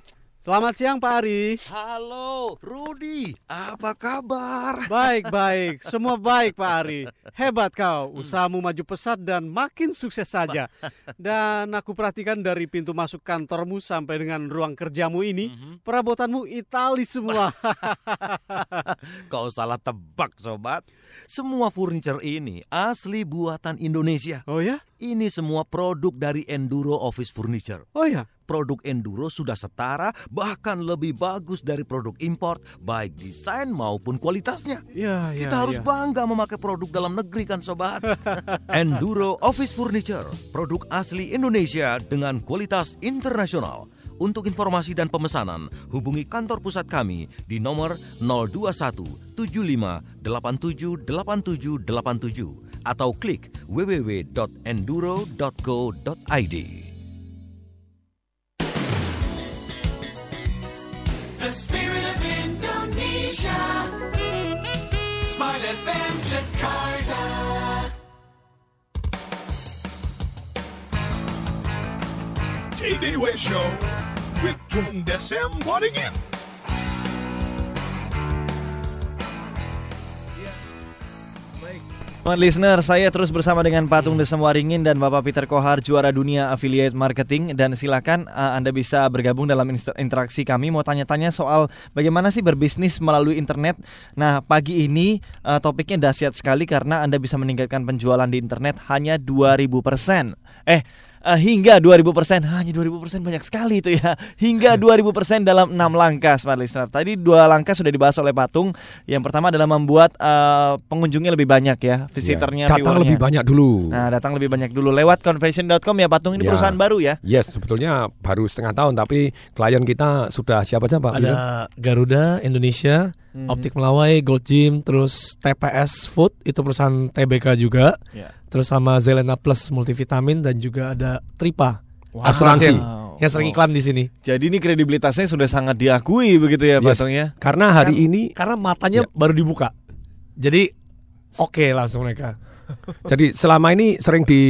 T: Selamat siang Pak Ari.
U: Halo, Rudi. Apa kabar?
T: Baik, baik. Semua baik Pak Ari. Hebat kau. Usahamu maju pesat dan makin sukses saja. Dan aku perhatikan dari pintu masuk kantormu sampai dengan ruang kerjamu ini, perabotanmu Itali semua.
U: Kau salah tebak, sobat. Semua furniture ini asli buatan Indonesia.
T: Oh ya?
U: Ini semua produk dari Enduro Office Furniture.
T: Oh ya?
U: Produk Enduro sudah setara, bahkan lebih bagus dari produk import, baik desain maupun kualitasnya.
T: Ya, ya,
U: Kita harus
T: ya.
U: bangga memakai produk dalam negeri kan sobat. Enduro Office Furniture, produk asli Indonesia dengan kualitas internasional. Untuk informasi dan pemesanan, hubungi kantor pusat kami di nomor 021 75 87 87 87 atau klik www.enduro.co.id.
D: The spirit of Indonesia. Smart FM Jakarta.
M: TDW Show with Tung Desem Wadding
A: Teman listener, saya terus bersama dengan Patung Desem Waringin dan Bapak Peter Kohar, juara dunia affiliate marketing. Dan silakan uh, Anda bisa bergabung dalam interaksi kami. Mau tanya-tanya soal bagaimana sih berbisnis melalui internet. Nah, pagi ini uh, topiknya dahsyat sekali karena Anda bisa meningkatkan penjualan di internet hanya 2000%. Eh, uh, hingga 2000%. Hanya 2000% banyak sekali itu ya. Hingga 2000% dalam 6 langkah smart listener. Tadi dua langkah sudah dibahas oleh Patung. Yang pertama adalah membuat uh, pengunjungnya lebih banyak ya, visitornya,
B: Datang
A: viewernya.
B: lebih banyak dulu.
A: Nah, datang lebih banyak dulu lewat conversion.com ya Patung ini
B: Ya.
A: perusahaan baru ya.
B: Yes, sebetulnya baru setengah tahun tapi klien kita sudah siapa aja Pak?
C: Ada Garuda Indonesia,
A: Mhm.
C: Optik Melawai, Gold Gym, terus TPS Food itu perusahaan TBK juga.
A: Ya.
C: Terus sama Zelena Plus multivitamin dan juga ada Tripa
A: Wow.
C: asuransi
A: Wow.
C: yang sering iklan di sini.
A: Jadi ini kredibilitasnya sudah sangat diakui begitu ya
B: Yes.
A: Patung ya.
B: Karena hari
C: Kan-
B: ini
C: karena matanya baru dibuka. Jadi oke langsung mereka.
B: Jadi selama ini sering di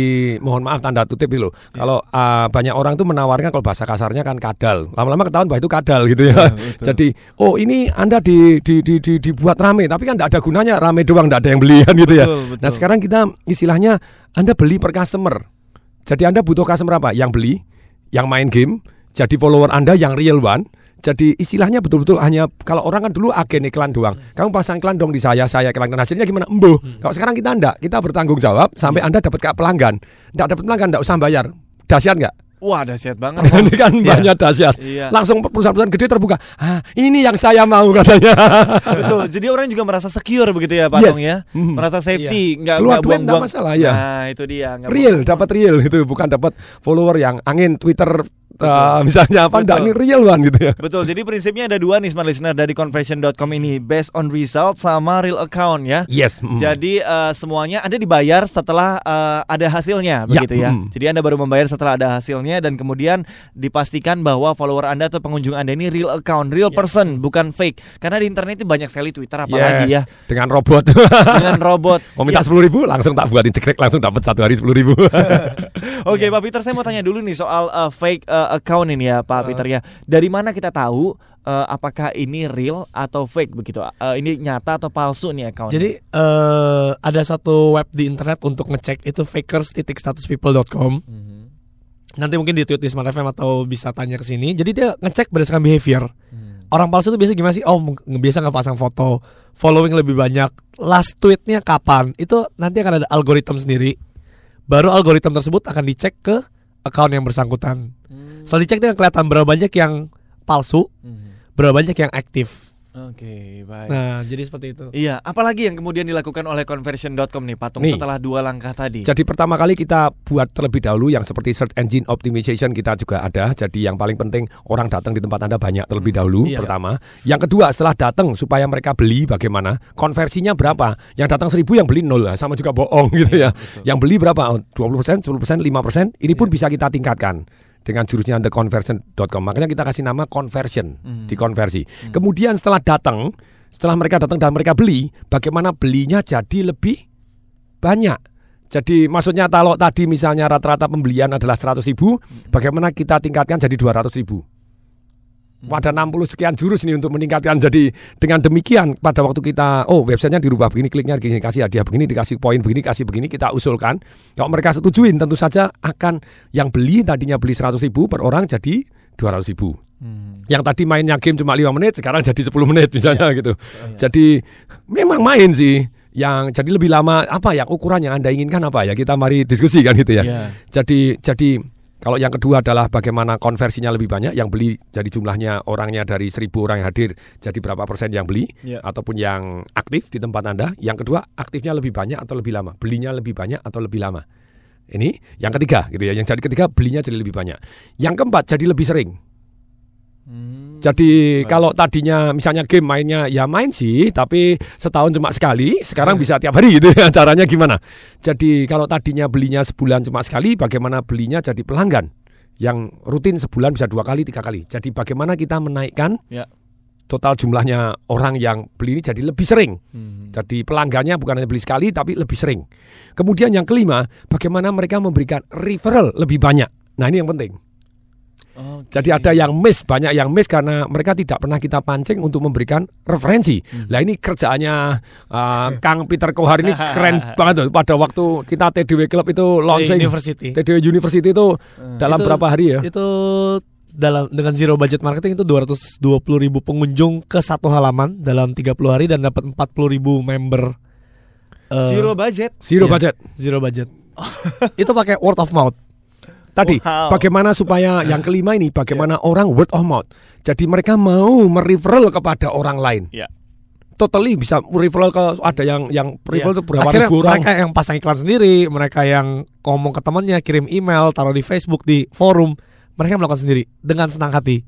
B: mohon maaf tanda kutip itu loh. Kalau uh, banyak orang tuh menawarkan kalau bahasa kasarnya kan kadal. Lama-lama ketahuan bahwa itu kadal gitu ya. Jadi oh ini Anda di, di, di, di- dibuat rame tapi kan tidak ada gunanya rame doang tidak ada yang beli kan gitu ya.
A: Betul, betul.
B: Nah sekarang kita istilahnya Anda beli per customer. Jadi Anda butuh customer apa? Yang beli, yang main game. Jadi follower Anda yang real one. Jadi istilahnya betul-betul hanya kalau orang kan dulu agen iklan doang. Kamu pasang iklan dong di saya, saya iklan dan hasilnya gimana? Embuh. Kalau sekarang kita enggak, kita bertanggung jawab sampai Anda dapat ke pelanggan. Enggak dapat pelanggan enggak usah bayar. Dahsyat enggak?
A: Wah, dahsyat banget.
B: ini kan
A: Iya.
B: banyak dahsyat.
A: Iya.
B: Langsung perusahaan-perusahaan gede terbuka. Ah, ini yang saya mau katanya.
A: Betul. Jadi orang juga merasa secure begitu ya Patung
B: Yes.
A: ya.
B: Mhm.
A: Merasa safety,
B: Iya.
A: nggak
B: Keluar
A: nggak buang-buang.
B: masalah, ya.
A: Nah, itu dia. nggak
B: real, dapat real gitu, bukan dapat follower yang angin Twitter uh, misalnya apa enggak ini
A: Betul.
B: real one gitu ya.
A: Betul, jadi prinsipnya ada dua nih smart listener dari conversion.com ini Based on result sama real account ya
B: Yes. mm.
A: Jadi eh, semuanya Anda dibayar setelah eh, ada hasilnya
B: Ya,
A: begitu ya
B: mm.
A: Jadi Anda baru membayar setelah ada hasilnya Dan kemudian dipastikan bahwa follower Anda atau pengunjung Anda ini real account Real person, bukan fake. Karena di internet itu banyak sekali Twitter apalagi
B: Yes,
A: ya.
B: Dengan robot.
A: Dengan robot.
B: Mau minta
A: Ya.
B: sepuluh ribu langsung tak buatin cekrek langsung dapat satu hari sepuluh ribu.
A: Oke Pak Peter saya mau tanya dulu nih soal eh, fake eh, account ini ya Pak Peter ya. Dari mana kita tahu eh, apakah ini real atau fake begitu? Eh, Ini nyata atau palsu nih account
C: Jadi eh, ada satu web di internet untuk ngecek itu fakers.statuspeople.com. Nanti mungkin di tweet di Smart FM atau bisa tanya ke sini. Jadi dia ngecek berdasarkan behavior. Orang palsu itu biasa gimana sih? Oh, biasa nggak pasang foto, following lebih banyak, last tweetnya kapan? Itu nanti akan ada algoritma sendiri. Baru algoritma tersebut akan dicek ke account yang bersangkutan. Setelah dicek dia kelihatan berapa banyak yang palsu, berapa banyak yang aktif.
A: Oke, baik.
C: Nah, jadi seperti itu.
A: Iya, apalagi yang kemudian dilakukan oleh conversion.com nih Patung
B: Nih.
A: setelah dua langkah tadi.
B: Jadi pertama kali kita buat terlebih dahulu yang seperti search engine optimization kita juga ada. Jadi yang paling penting orang datang di tempat Anda banyak terlebih dahulu
C: Iya.
B: pertama. Yang kedua setelah datang supaya mereka beli bagaimana? Konversinya berapa? Yang datang 1000 yang beli nol lah, sama juga bohong gitu ya. Yang beli berapa? Oh, 20%, 10%, 5%. Ini pun bisa kita tingkatkan dengan jurusnya theconversion.com. Makanya kita kasih nama conversion,
A: Hmm.
B: dikonversi. Kemudian setelah datang, setelah mereka datang dan mereka beli, bagaimana belinya jadi lebih banyak. Jadi maksudnya kalau tadi misalnya rata-rata pembelian adalah 100 ribu, bagaimana kita tingkatkan jadi 200 ribu. Ada 60 sekian jurus nih untuk meningkatkan. Jadi dengan demikian pada waktu kita, oh websitenya dirubah begini, kliknya begini, kasih hadiah begini, dikasih poin begini, kasih begini, kita usulkan. Kalau mereka setujuin tentu saja akan yang beli tadinya beli 100 ribu per orang jadi 200 ribu. Yang tadi mainnya game cuma 5 menit, sekarang jadi 10 menit misalnya gitu. Jadi memang main sih. Yang jadi lebih lama apa yang ukuran yang Anda inginkan apa ya? Kita mari diskusi kan gitu ya.
A: Iya.
B: Jadi jadi kalau yang kedua adalah bagaimana konversinya lebih banyak yang beli jadi jumlahnya orangnya dari 1000 orang yang hadir jadi berapa persen yang beli
A: Iya.
B: ataupun yang aktif di tempat Anda. Yang kedua aktifnya lebih banyak atau lebih lama, belinya lebih banyak atau lebih lama. Ini yang ketiga gitu ya. Yang jadi ketiga belinya jadi lebih banyak. Yang keempat jadi lebih sering. Jadi kalau tadinya misalnya game mainnya ya main sih, tapi setahun cuma sekali, sekarang bisa tiap hari gitu ya. Caranya gimana? Jadi kalau tadinya belinya sebulan cuma sekali, bagaimana belinya jadi pelanggan yang rutin sebulan bisa dua kali, tiga kali. Jadi bagaimana kita menaikkan
A: Ya.
B: total jumlahnya orang yang beli ini jadi lebih sering.
A: Hmm.
B: Jadi pelanggannya bukan hanya beli sekali, tapi lebih sering. Kemudian yang kelima, bagaimana mereka memberikan referral lebih banyak. Nah ini yang penting. Jadi ada yang miss, banyak yang miss karena mereka tidak pernah kita pancing untuk memberikan referensi. Lah ini kerjaannya uh, Kang Peter Kohar ini keren banget tuh. Pada waktu kita TDW Club itu launching
C: University.
B: TDW University itu dalam
C: Itu-
B: berapa hari ya?
C: Itu dalam dengan zero budget marketing itu 220 ribu pengunjung ke satu halaman dalam 30 hari dan dapat 40 ribu member. eh,
A: Zero budget.
B: Zero
C: iya,
B: budget.
C: Zero budget. itu pakai word of mouth.
B: Tadi
A: Wow.
B: bagaimana supaya yang kelima ini bagaimana orang word of mouth. Jadi mereka mau mereferral kepada orang lain.
A: Ya.
B: Totally bisa referral ke ada yang yang referral itu berapa.
C: Akhirnya
B: ribu orang.
C: mereka yang pasang iklan sendiri, mereka yang ngomong ke temannya, kirim email, taruh di Facebook, di forum, mereka melakukan sendiri dengan senang hati.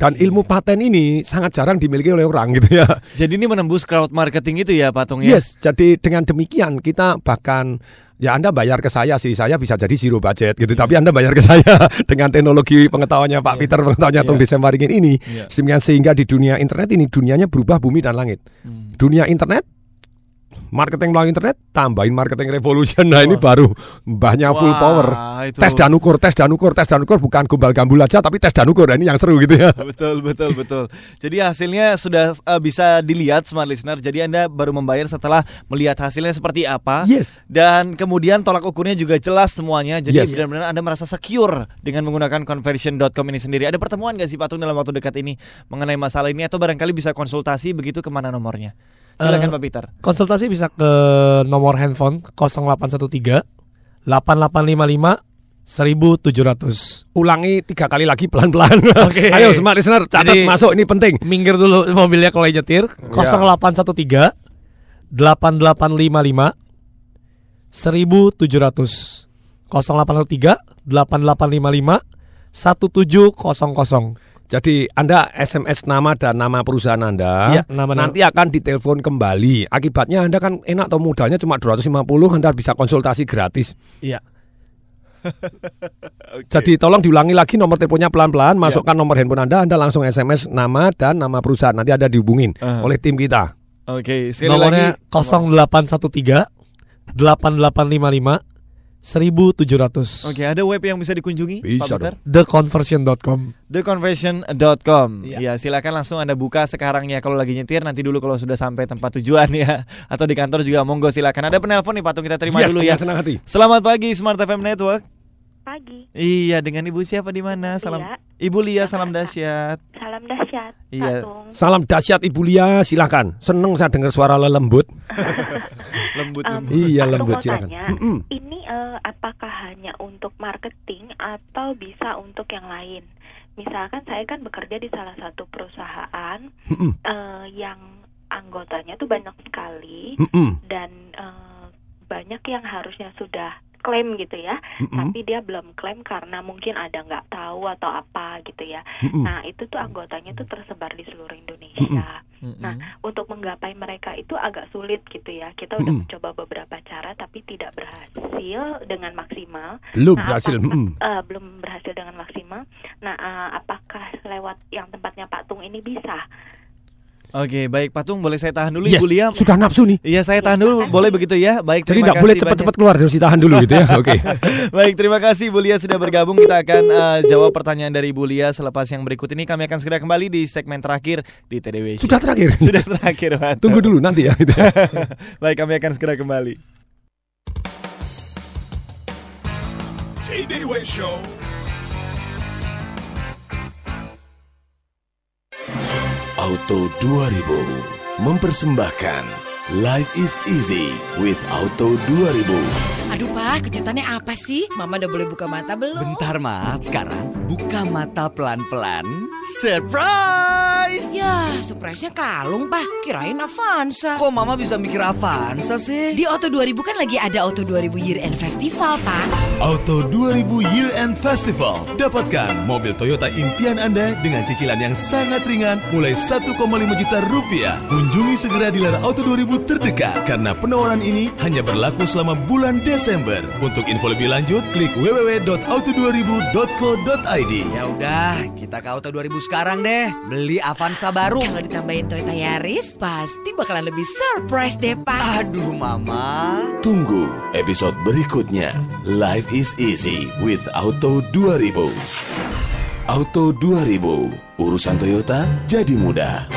B: Dan ilmu paten ini sangat jarang dimiliki oleh orang gitu ya.
A: Jadi ini menembus crowd marketing itu ya Patung ya?
B: Yes, jadi dengan demikian kita bahkan ya Anda bayar ke saya sih, saya bisa jadi zero budget gitu. Tapi Anda bayar ke saya dengan teknologi pengetahuannya Pak Peter, pengetahuannya Tung
A: Iya.
B: Desembaringin ini,
A: Iya.
B: sehingga sehingga di dunia internet ini dunianya berubah bumi dan langit.
A: Hmm.
B: Dunia internet marketing melalui internet tambahin marketing revolution nah ini baru mbahnya full power
A: itu.
B: tes dan ukur tes dan ukur tes dan ukur bukan gombal gambul aja tapi tes dan ukur nah, ini yang seru gitu ya
A: Betul, betul, betul. Jadi hasilnya sudah uh, bisa dilihat smart listener. Jadi Anda baru membayar setelah melihat hasilnya seperti apa.
B: Yes.
A: Dan kemudian tolak ukurnya juga jelas semuanya. Jadi
B: Yes.
A: benar-benar Anda merasa secure dengan menggunakan conversion.com ini sendiri. Ada pertemuan nggak sih Patung dalam waktu dekat ini mengenai masalah ini atau barangkali bisa konsultasi begitu ke mana nomornya? Silakan
C: Eh,
A: Pak Peter.
C: Konsultasi bisa ke nomor handphone 0813 8855 1700.
B: ulangi tiga kali lagi pelan-pelan
C: Oke.
B: ayo smart listener catat
C: Jadi,
B: masuk ini penting
C: Minggir dulu mobilnya kalau nyetir 0813 8855 1700 0813 8855 1700
B: Jadi Anda SMS nama dan nama perusahaan Anda
C: Iya, nama-nama.
B: nanti akan ditelepon kembali. Akibatnya Anda kan enak atau modalnya cuma 250, Anda bisa konsultasi gratis.
C: Iya.
B: Jadi tolong diulangi lagi nomor teleponnya pelan-pelan, masukkan nomor handphone Anda, Anda langsung SMS nama dan nama perusahaan. Nanti ada dihubungin
A: Ah.
B: oleh tim kita.
A: Oke, sekali
C: Nomornya
A: lagi
C: 0813 8855 1700.
A: Oke, ada web yang bisa dikunjungi Pak
B: Bisa
A: Peter?
C: Theconversion.com.
A: theconversion.com. Ya, silakan langsung Anda buka sekarang ya kalau lagi nyetir nanti dulu kalau sudah sampai tempat tujuan ya atau di kantor juga monggo silakan. Ada penelpon nih Patung kita terima
B: Yes,
A: dulu ya.
B: senang hati.
A: Selamat pagi Smart FM Network.
V: Pagi.
A: Iya, dengan Ibu siapa di mana? Salam
V: Lia.
A: Ibu Lia, salam dahsyat.
V: Salam dahsyat.
A: Iya.
B: Salam dahsyat Ibu Lia, silakan. Seneng saya dengar suara lembut.
A: lembut,
V: Um,
B: Iya,
V: aku
B: lembut
V: mau
B: silakan.
V: tanya,
B: Mm-mm.
V: Ini eh, apakah hanya untuk marketing atau bisa untuk yang lain? Misalkan saya kan bekerja di salah satu perusahaan
B: Mm-mm.
V: eh, yang anggotanya tuh banyak sekali
B: Mm-mm.
V: dan eh, banyak yang harusnya sudah klaim gitu ya,
B: Mm-mm.
V: tapi dia belum klaim karena mungkin ada nggak tahu atau apa gitu ya.
B: Mm-mm.
V: Nah itu tuh anggotanya tuh tersebar di seluruh Indonesia.
A: Mm-mm.
V: Nah untuk menggapai mereka itu agak sulit gitu ya. Kita udah
B: Mm-mm.
V: mencoba beberapa cara tapi tidak berhasil dengan maksimal.
B: Belum
V: Nah,
B: berhasil,
V: apakah-
B: mm-mm.
V: eh, belum berhasil dengan maksimal. Nah eh, apakah lewat yang tempatnya Pak Tung ini bisa?
A: Oke, baik Patung boleh saya tahan dulu
B: Yes,
A: Ibu Lia.
B: sudah nafsu nih.
A: Iya, saya tahan dulu. Boleh begitu ya? Baik,
B: Jadi
A: terima
B: tidak boleh cepat-cepat keluar, harus ditahan dulu gitu ya. Oke.
A: Baik, terima kasih Ibu Lia sudah bergabung. Kita akan eh, jawab pertanyaan dari Ibu Lia selepas yang berikut ini. Kami akan segera kembali di segmen terakhir di TDW. Show.
B: Sudah terakhir.
A: Sudah terakhir, Pak.
B: Tunggu dulu nanti ya. gitu.
A: Baik, kami akan segera kembali.
M: TDW Show.
I: Auto 2000 mempersembahkan Life is easy with Auto 2000.
J: Aduh Pak, kejutannya apa sih? Mama udah boleh buka mata belum?
K: Bentar, maaf. Sekarang buka mata pelan-pelan. Surprise!
J: Ya, surprise-nya kalung Pak. Kirain Avanza.
K: Kok mama bisa mikir Avanza sih?
J: Di Auto 2000 kan lagi ada Auto 2000 Year End Festival, Pak.
L: Auto 2000 Year End Festival. Dapatkan mobil Toyota impian Anda dengan cicilan yang sangat ringan mulai 1,5 juta rupiah. Kunjungi segera dealer Auto 2000 terdekat karena penawaran ini hanya berlaku selama bulan Desember. Untuk info lebih lanjut, klik www.auto2000.co.id.
K: Ya udah, kita ke Auto 2000 sekarang deh. Beli Avanza baru.
J: Kalau ditambahin Toyota Yaris, pasti bakalan lebih surprise deh, Pak.
K: Aduh, mama.
I: Tunggu episode berikutnya. Life is easy with Auto 2000. Auto 2000, urusan Toyota jadi mudah.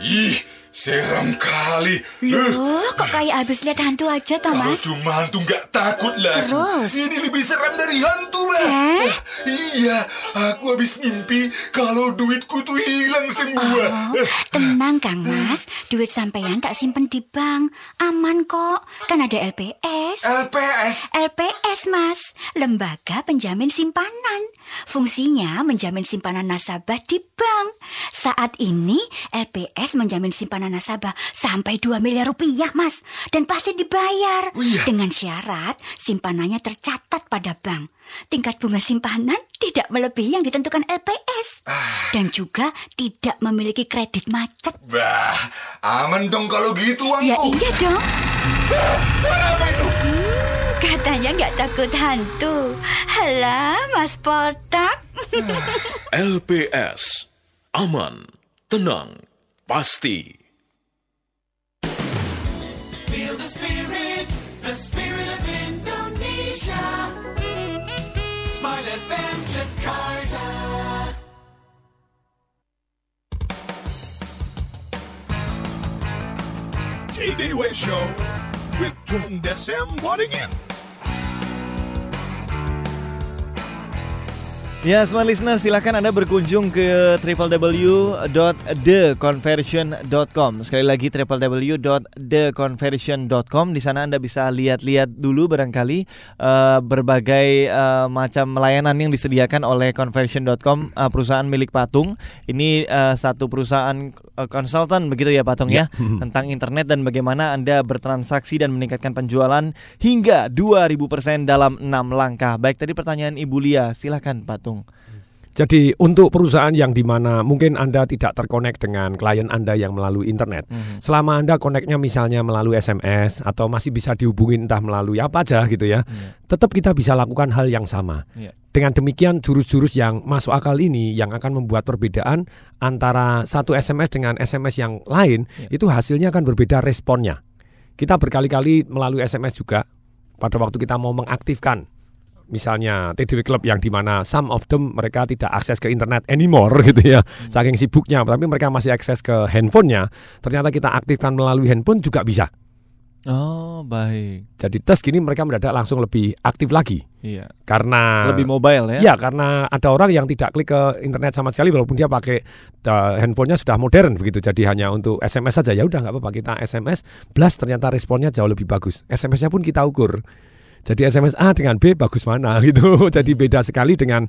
H: Ih,
W: Seram kali.
X: Loh, kok kayak habis lihat hantu aja,
W: Kalau
X: Thomas?
W: cuma hantu nggak takut lagi.
X: Terus?
W: Ini lebih seram dari hantu, Mbak.
X: Eh?
W: Ah, Iya, aku habis mimpi kalau duitku tuh hilang semua.
X: Oh, tenang Kang Mas, duit sampean tak simpen di bank, aman kok. Kan ada LPS.
W: LPS?
X: LPS Mas, Lembaga Penjamin Simpanan. Fungsinya menjamin simpanan nasabah di bank. Saat ini LPS menjamin simpanan nasabah sampai 2 miliar rupiah Mas. Dan pasti dibayar. Dengan syarat simpanannya tercatat pada bank. Tingkat bunga simpanan tidak melebihi yang ditentukan LPS. Dan juga tidak memiliki kredit macet.
W: Wah, aman dong kalau gitu, Wangku.
X: Ya iya dong.
W: Suara apa itu?
X: Katanya nggak takut hantu. Halah, Mas Poltak.
I: LPS. Aman, tenang, pasti.
D: Feel the spirit, the spirit of Indonesia. Smile FM Jakarta.
M: J.D. Way Show with Tung Desem Waddingin.
A: Ya, smart listener, silahkan Anda berkunjung ke www.theconversion.com. Sekali lagi www.theconversion.com. Di sana Anda bisa lihat-lihat dulu barangkali eh, berbagai eh, macam layanan yang disediakan oleh conversion.com, eh, perusahaan milik Patung. Ini eh, satu perusahaan konsultan begitu ya Patung ya,
B: Ya.
A: tentang internet dan bagaimana Anda bertransaksi dan meningkatkan penjualan hingga 2000% dalam 6 langkah. Baik, tadi pertanyaan Ibu Lia, silahkan Patung.
B: Jadi untuk perusahaan yang di mana mungkin Anda tidak terkonek dengan klien Anda yang melalui internet,
A: Mhm.
B: selama Anda koneknya misalnya melalui SMS atau masih bisa dihubungi entah melalui apa aja gitu ya, tetap kita bisa lakukan hal yang sama.
A: Iya.
B: Dengan demikian jurus-jurus yang masuk akal ini yang akan membuat perbedaan antara satu SMS dengan SMS yang lain, itu hasilnya akan berbeda responnya. Kita berkali-kali melalui SMS juga pada waktu kita mau mengaktifkan misalnya TDW Club yang di mana some of them mereka tidak akses ke internet anymore gitu ya saking sibuknya tapi mereka masih akses ke handphonenya ternyata kita aktifkan melalui handphone juga bisa
A: Oh, baik.
B: jadi tes gini mereka mendadak langsung lebih aktif lagi
A: Iya.
B: karena
A: Lebih mobile ya?
B: Iya, karena ada orang yang tidak klik ke internet sama sekali walaupun dia pakai uh, handphonenya sudah modern begitu. Jadi hanya untuk SMS saja ya udah nggak apa-apa kita SMS plus ternyata responnya jauh lebih bagus. SMS-nya pun kita ukur. Jadi SMS A dengan B bagus mana gitu. Jadi beda sekali dengan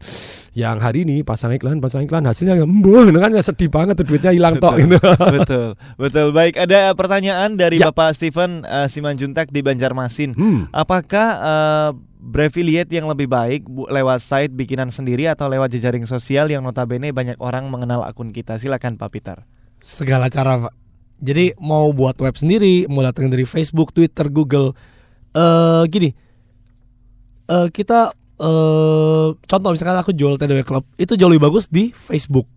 B: yang hari ini pasang iklan, pasang iklan hasilnya ya embuh, kan ya sedih banget tuh duitnya hilang tok gitu.
A: betul, betul. Baik, ada pertanyaan dari Bapak Steven uh, Simanjuntak di Banjarmasin. Apakah uh, Breviate yang lebih baik bu, lewat site bikinan sendiri atau lewat jejaring sosial yang notabene banyak orang mengenal akun kita? Silakan Pak Peter.
C: segala cara pak jadi mau buat web sendiri mau datang dari Facebook Twitter Google eh gini eh kita eh contoh misalkan aku jual TDW Club itu jauh lebih bagus di Facebook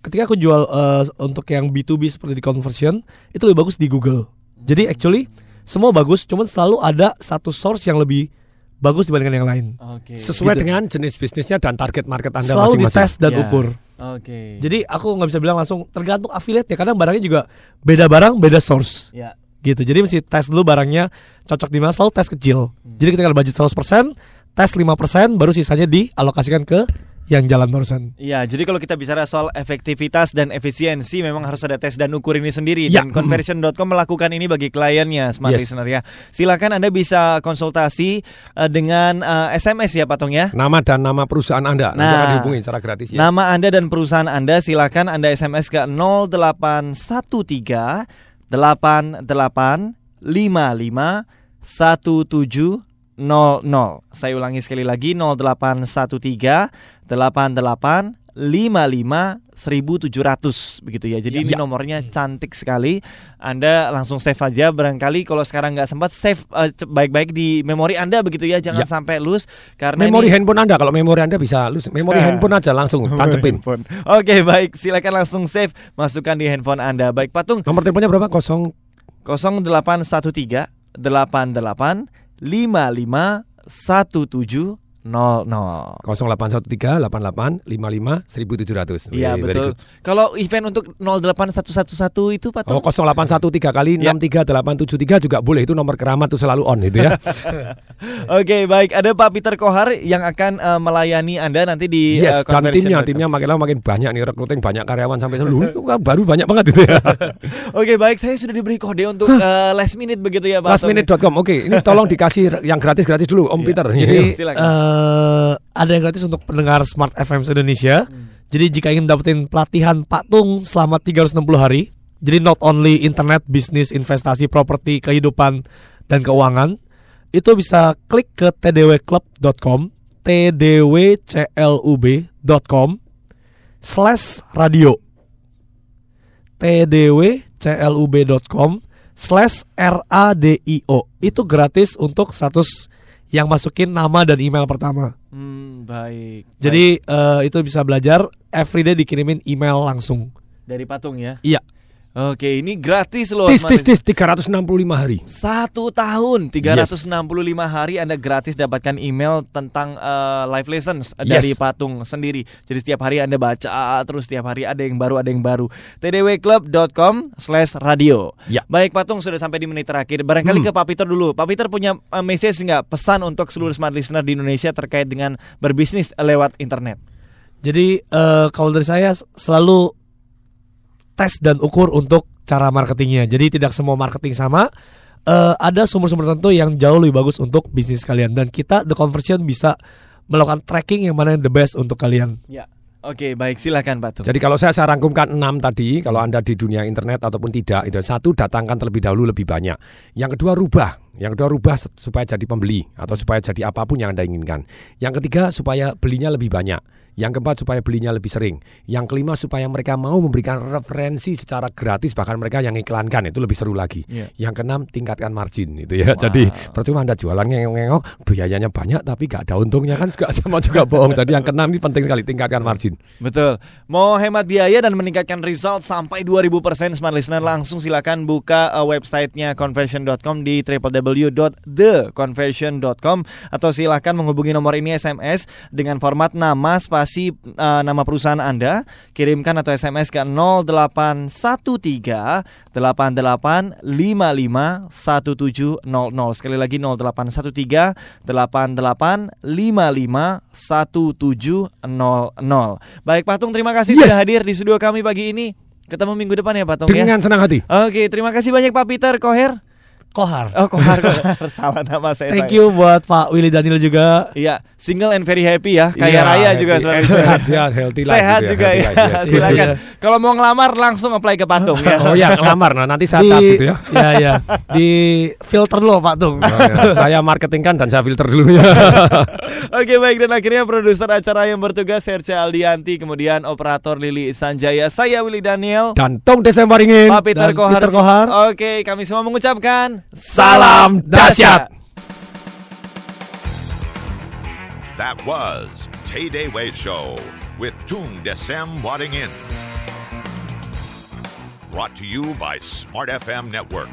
C: ketika aku jual eh, untuk yang B2B seperti di conversion itu lebih bagus di Google jadi actually semua bagus cuman selalu ada satu source yang lebih bagus dibandingkan yang lain
B: Sesuai
C: Gitu.
B: dengan jenis bisnisnya dan target market Anda
C: selalu
B: masing-masing.
C: dites dan
A: Ya.
C: ukur.
A: Oke.
C: Jadi aku nggak bisa bilang langsung tergantung affiliate ya. Kadang barangnya juga beda barang, beda source.
A: Ya.
C: Gitu. Jadi mesti tes dulu barangnya cocok di mana. Selalu tes kecil. Jadi ketika ada budget 100%, tes 5%, baru sisanya dialokasikan ke yang jalan barusan.
A: Iya, jadi kalau kita bicara soal efektivitas dan efisiensi memang harus ada tes dan ukur ini sendiri
C: Ya.
A: dan conversion.com melakukan ini bagi kliennya smart
B: Yes.
A: listener ya. Silakan Anda bisa konsultasi eh, dengan eh, SMS ya Patung ya.
B: Nama dan nama perusahaan Anda nanti
A: Nah,
B: akan dihubungi secara gratis ya.
A: Nama Anda dan perusahaan Anda silakan Anda SMS ke 0813 88 55 1700. Saya ulangi sekali lagi 0813 88 55 1700 begitu ya. Jadi
B: Ya,
A: ini
B: ya.
A: nomornya cantik sekali. Anda langsung save aja barangkali kalau sekarang nggak sempat save eh, ce- baik-baik di memori Anda begitu ya. Jangan
B: Ya.
A: sampai lus karena
B: Memori
A: ini-
B: handphone Anda kalau memori Anda bisa lu memori
A: Ah.
B: handphone aja langsung tancepin.
A: Oke baik silakan langsung save masukkan di handphone anda baik patung
B: nomor teleponnya berapa kosong
A: 0813 88 55 1700
B: 0813 88 55 1700.
A: Iya betul.
B: good.
A: Kalau event untuk 08111 itu Pak
B: Oh
A: Tung?
B: 0813 kali
A: Ya.
B: 63873 juga boleh itu nomor keramat tuh selalu on itu ya.
A: Oke baik ada Pak Peter Kohar yang akan eh, melayani Anda nanti di
B: yes,
A: eh,
B: dan timnya timnya makin lama makin banyak nih recruiting banyak karyawan sampai seluruh baru banyak banget itu ya.
A: Oke baik saya sudah diberi kode untuk eh, last minute begitu ya Pak Tung.
B: Lastminute.com. Oke, ini tolong dikasih yang gratis-gratis dulu Om Peter.
C: Iya. Jadi
A: Silakan.
C: Eh, ada yang gratis untuk pendengar Smart FM Indonesia. Jadi jika ingin dapetin pelatihan Pak Tung selama 360 hari, jadi not only internet, bisnis, investasi, properti, kehidupan dan keuangan, itu bisa klik ke tdwclub.com, tdwclub.com slash radio. tdwclub.com slash radio itu gratis untuk 100 yang masukin nama dan email pertama.
A: Hmm, baik.
C: Jadi eh, itu bisa belajar everyday dikirimin email langsung.
A: Dari Patung ya.
C: Iya.
A: Oke, ini gratis loh.
B: Tis tis tis 365 hari.
A: Satu tahun 365 hari Anda gratis dapatkan email tentang eh, live lessons
B: Yes.
A: dari Patung sendiri. Jadi setiap hari Anda baca terus setiap hari ada yang baru ada yang baru. tdwclub.com slash radio.
B: Ya.
A: Baik Patung sudah sampai di menit terakhir. Barangkali
B: Hmm.
A: ke Pak Peter dulu. Pak Peter punya eh, message nggak pesan untuk seluruh smart listener di Indonesia terkait dengan berbisnis lewat internet?
C: Jadi eh, kalau dari saya selalu tes dan ukur untuk cara marketingnya. Jadi tidak semua marketing sama. Eh, ada sumber-sumber tertentu yang jauh lebih bagus untuk bisnis kalian dan kita the conversion bisa melakukan tracking yang mana yang the best untuk kalian.
A: Ya. Oke, baik silakan Pak Tung.
B: Jadi kalau saya, saya rangkumkan enam tadi, kalau Anda di dunia internet ataupun tidak, itu satu datangkan terlebih dahulu lebih banyak. Yang kedua rubah, yang kedua rubah supaya jadi pembeli atau supaya jadi apa pun yang Anda inginkan. Yang ketiga supaya belinya lebih banyak. Yang keempat supaya belinya lebih sering. Yang kelima supaya mereka mau memberikan referensi secara gratis bahkan mereka yang iklankan itu lebih seru lagi.
A: Iya.
B: Yang keenam tingkatkan margin itu ya. Jadi percuma Anda jualan ngengok-ngengok biayanya banyak tapi gak ada untungnya kan juga sama juga bohong. Jadi yang keenam ini penting sekali tingkatkan margin.
A: Betul. Mau hemat biaya dan meningkatkan result sampai 2000% smart listener langsung silakan buka uh, websitenya conversion.com di www.theconversion.com atau silakan menghubungi nomor ini SMS dengan format nama spasi uh, nama perusahaan Anda. Kirimkan atau SMS ke 0813 8855 1700. Sekali lagi 0813 8855 1700. Baik Patung, terima kasih
B: Yes.
A: sudah hadir di studio kami pagi ini. Ketemu minggu depan ya Patung ya.
B: Dengan senang hati.
A: Oke, terima kasih banyak Pak Peter Koher.
C: Kohar.
A: Oh, Kohar, Kohar. Salah nama saya.
C: Thank
A: saya.
C: you buat Pak Willy Daniel juga.
A: Iya, single and very happy ya. Kaya
B: Iya,
A: raya
B: happy.
A: juga
B: Eh,
A: sebenarnya.
B: sehat ya, healthy life
A: Sehat
B: gitu ya,
A: juga
B: healthy
A: ya.
B: yes.
A: Silakan. Kalau mau ngelamar langsung apply ke Patung ya.
B: Oh ya, ngelamar. Nah, nanti saya
C: Di,
B: tab gitu ya.
C: ya ya. Di filter dulu Pak Tung.
B: Oh, ya. saya marketing kan dan saya filter dulu ya.
A: Oke baik dan akhirnya produser acara yang bertugas Serca Aldianti kemudian operator Lili Sanjaya saya Willy Daniel
B: Dan Tong Desember ingin.
A: Pak Peter
C: Dan
A: Kohar.
C: Peter Kohar.
A: Oke kami semua mengucapkan
B: Salam dahsyat.
M: That was Tay Day Way Show with Tung Desem Wadding In. Brought to you by Smart FM Network.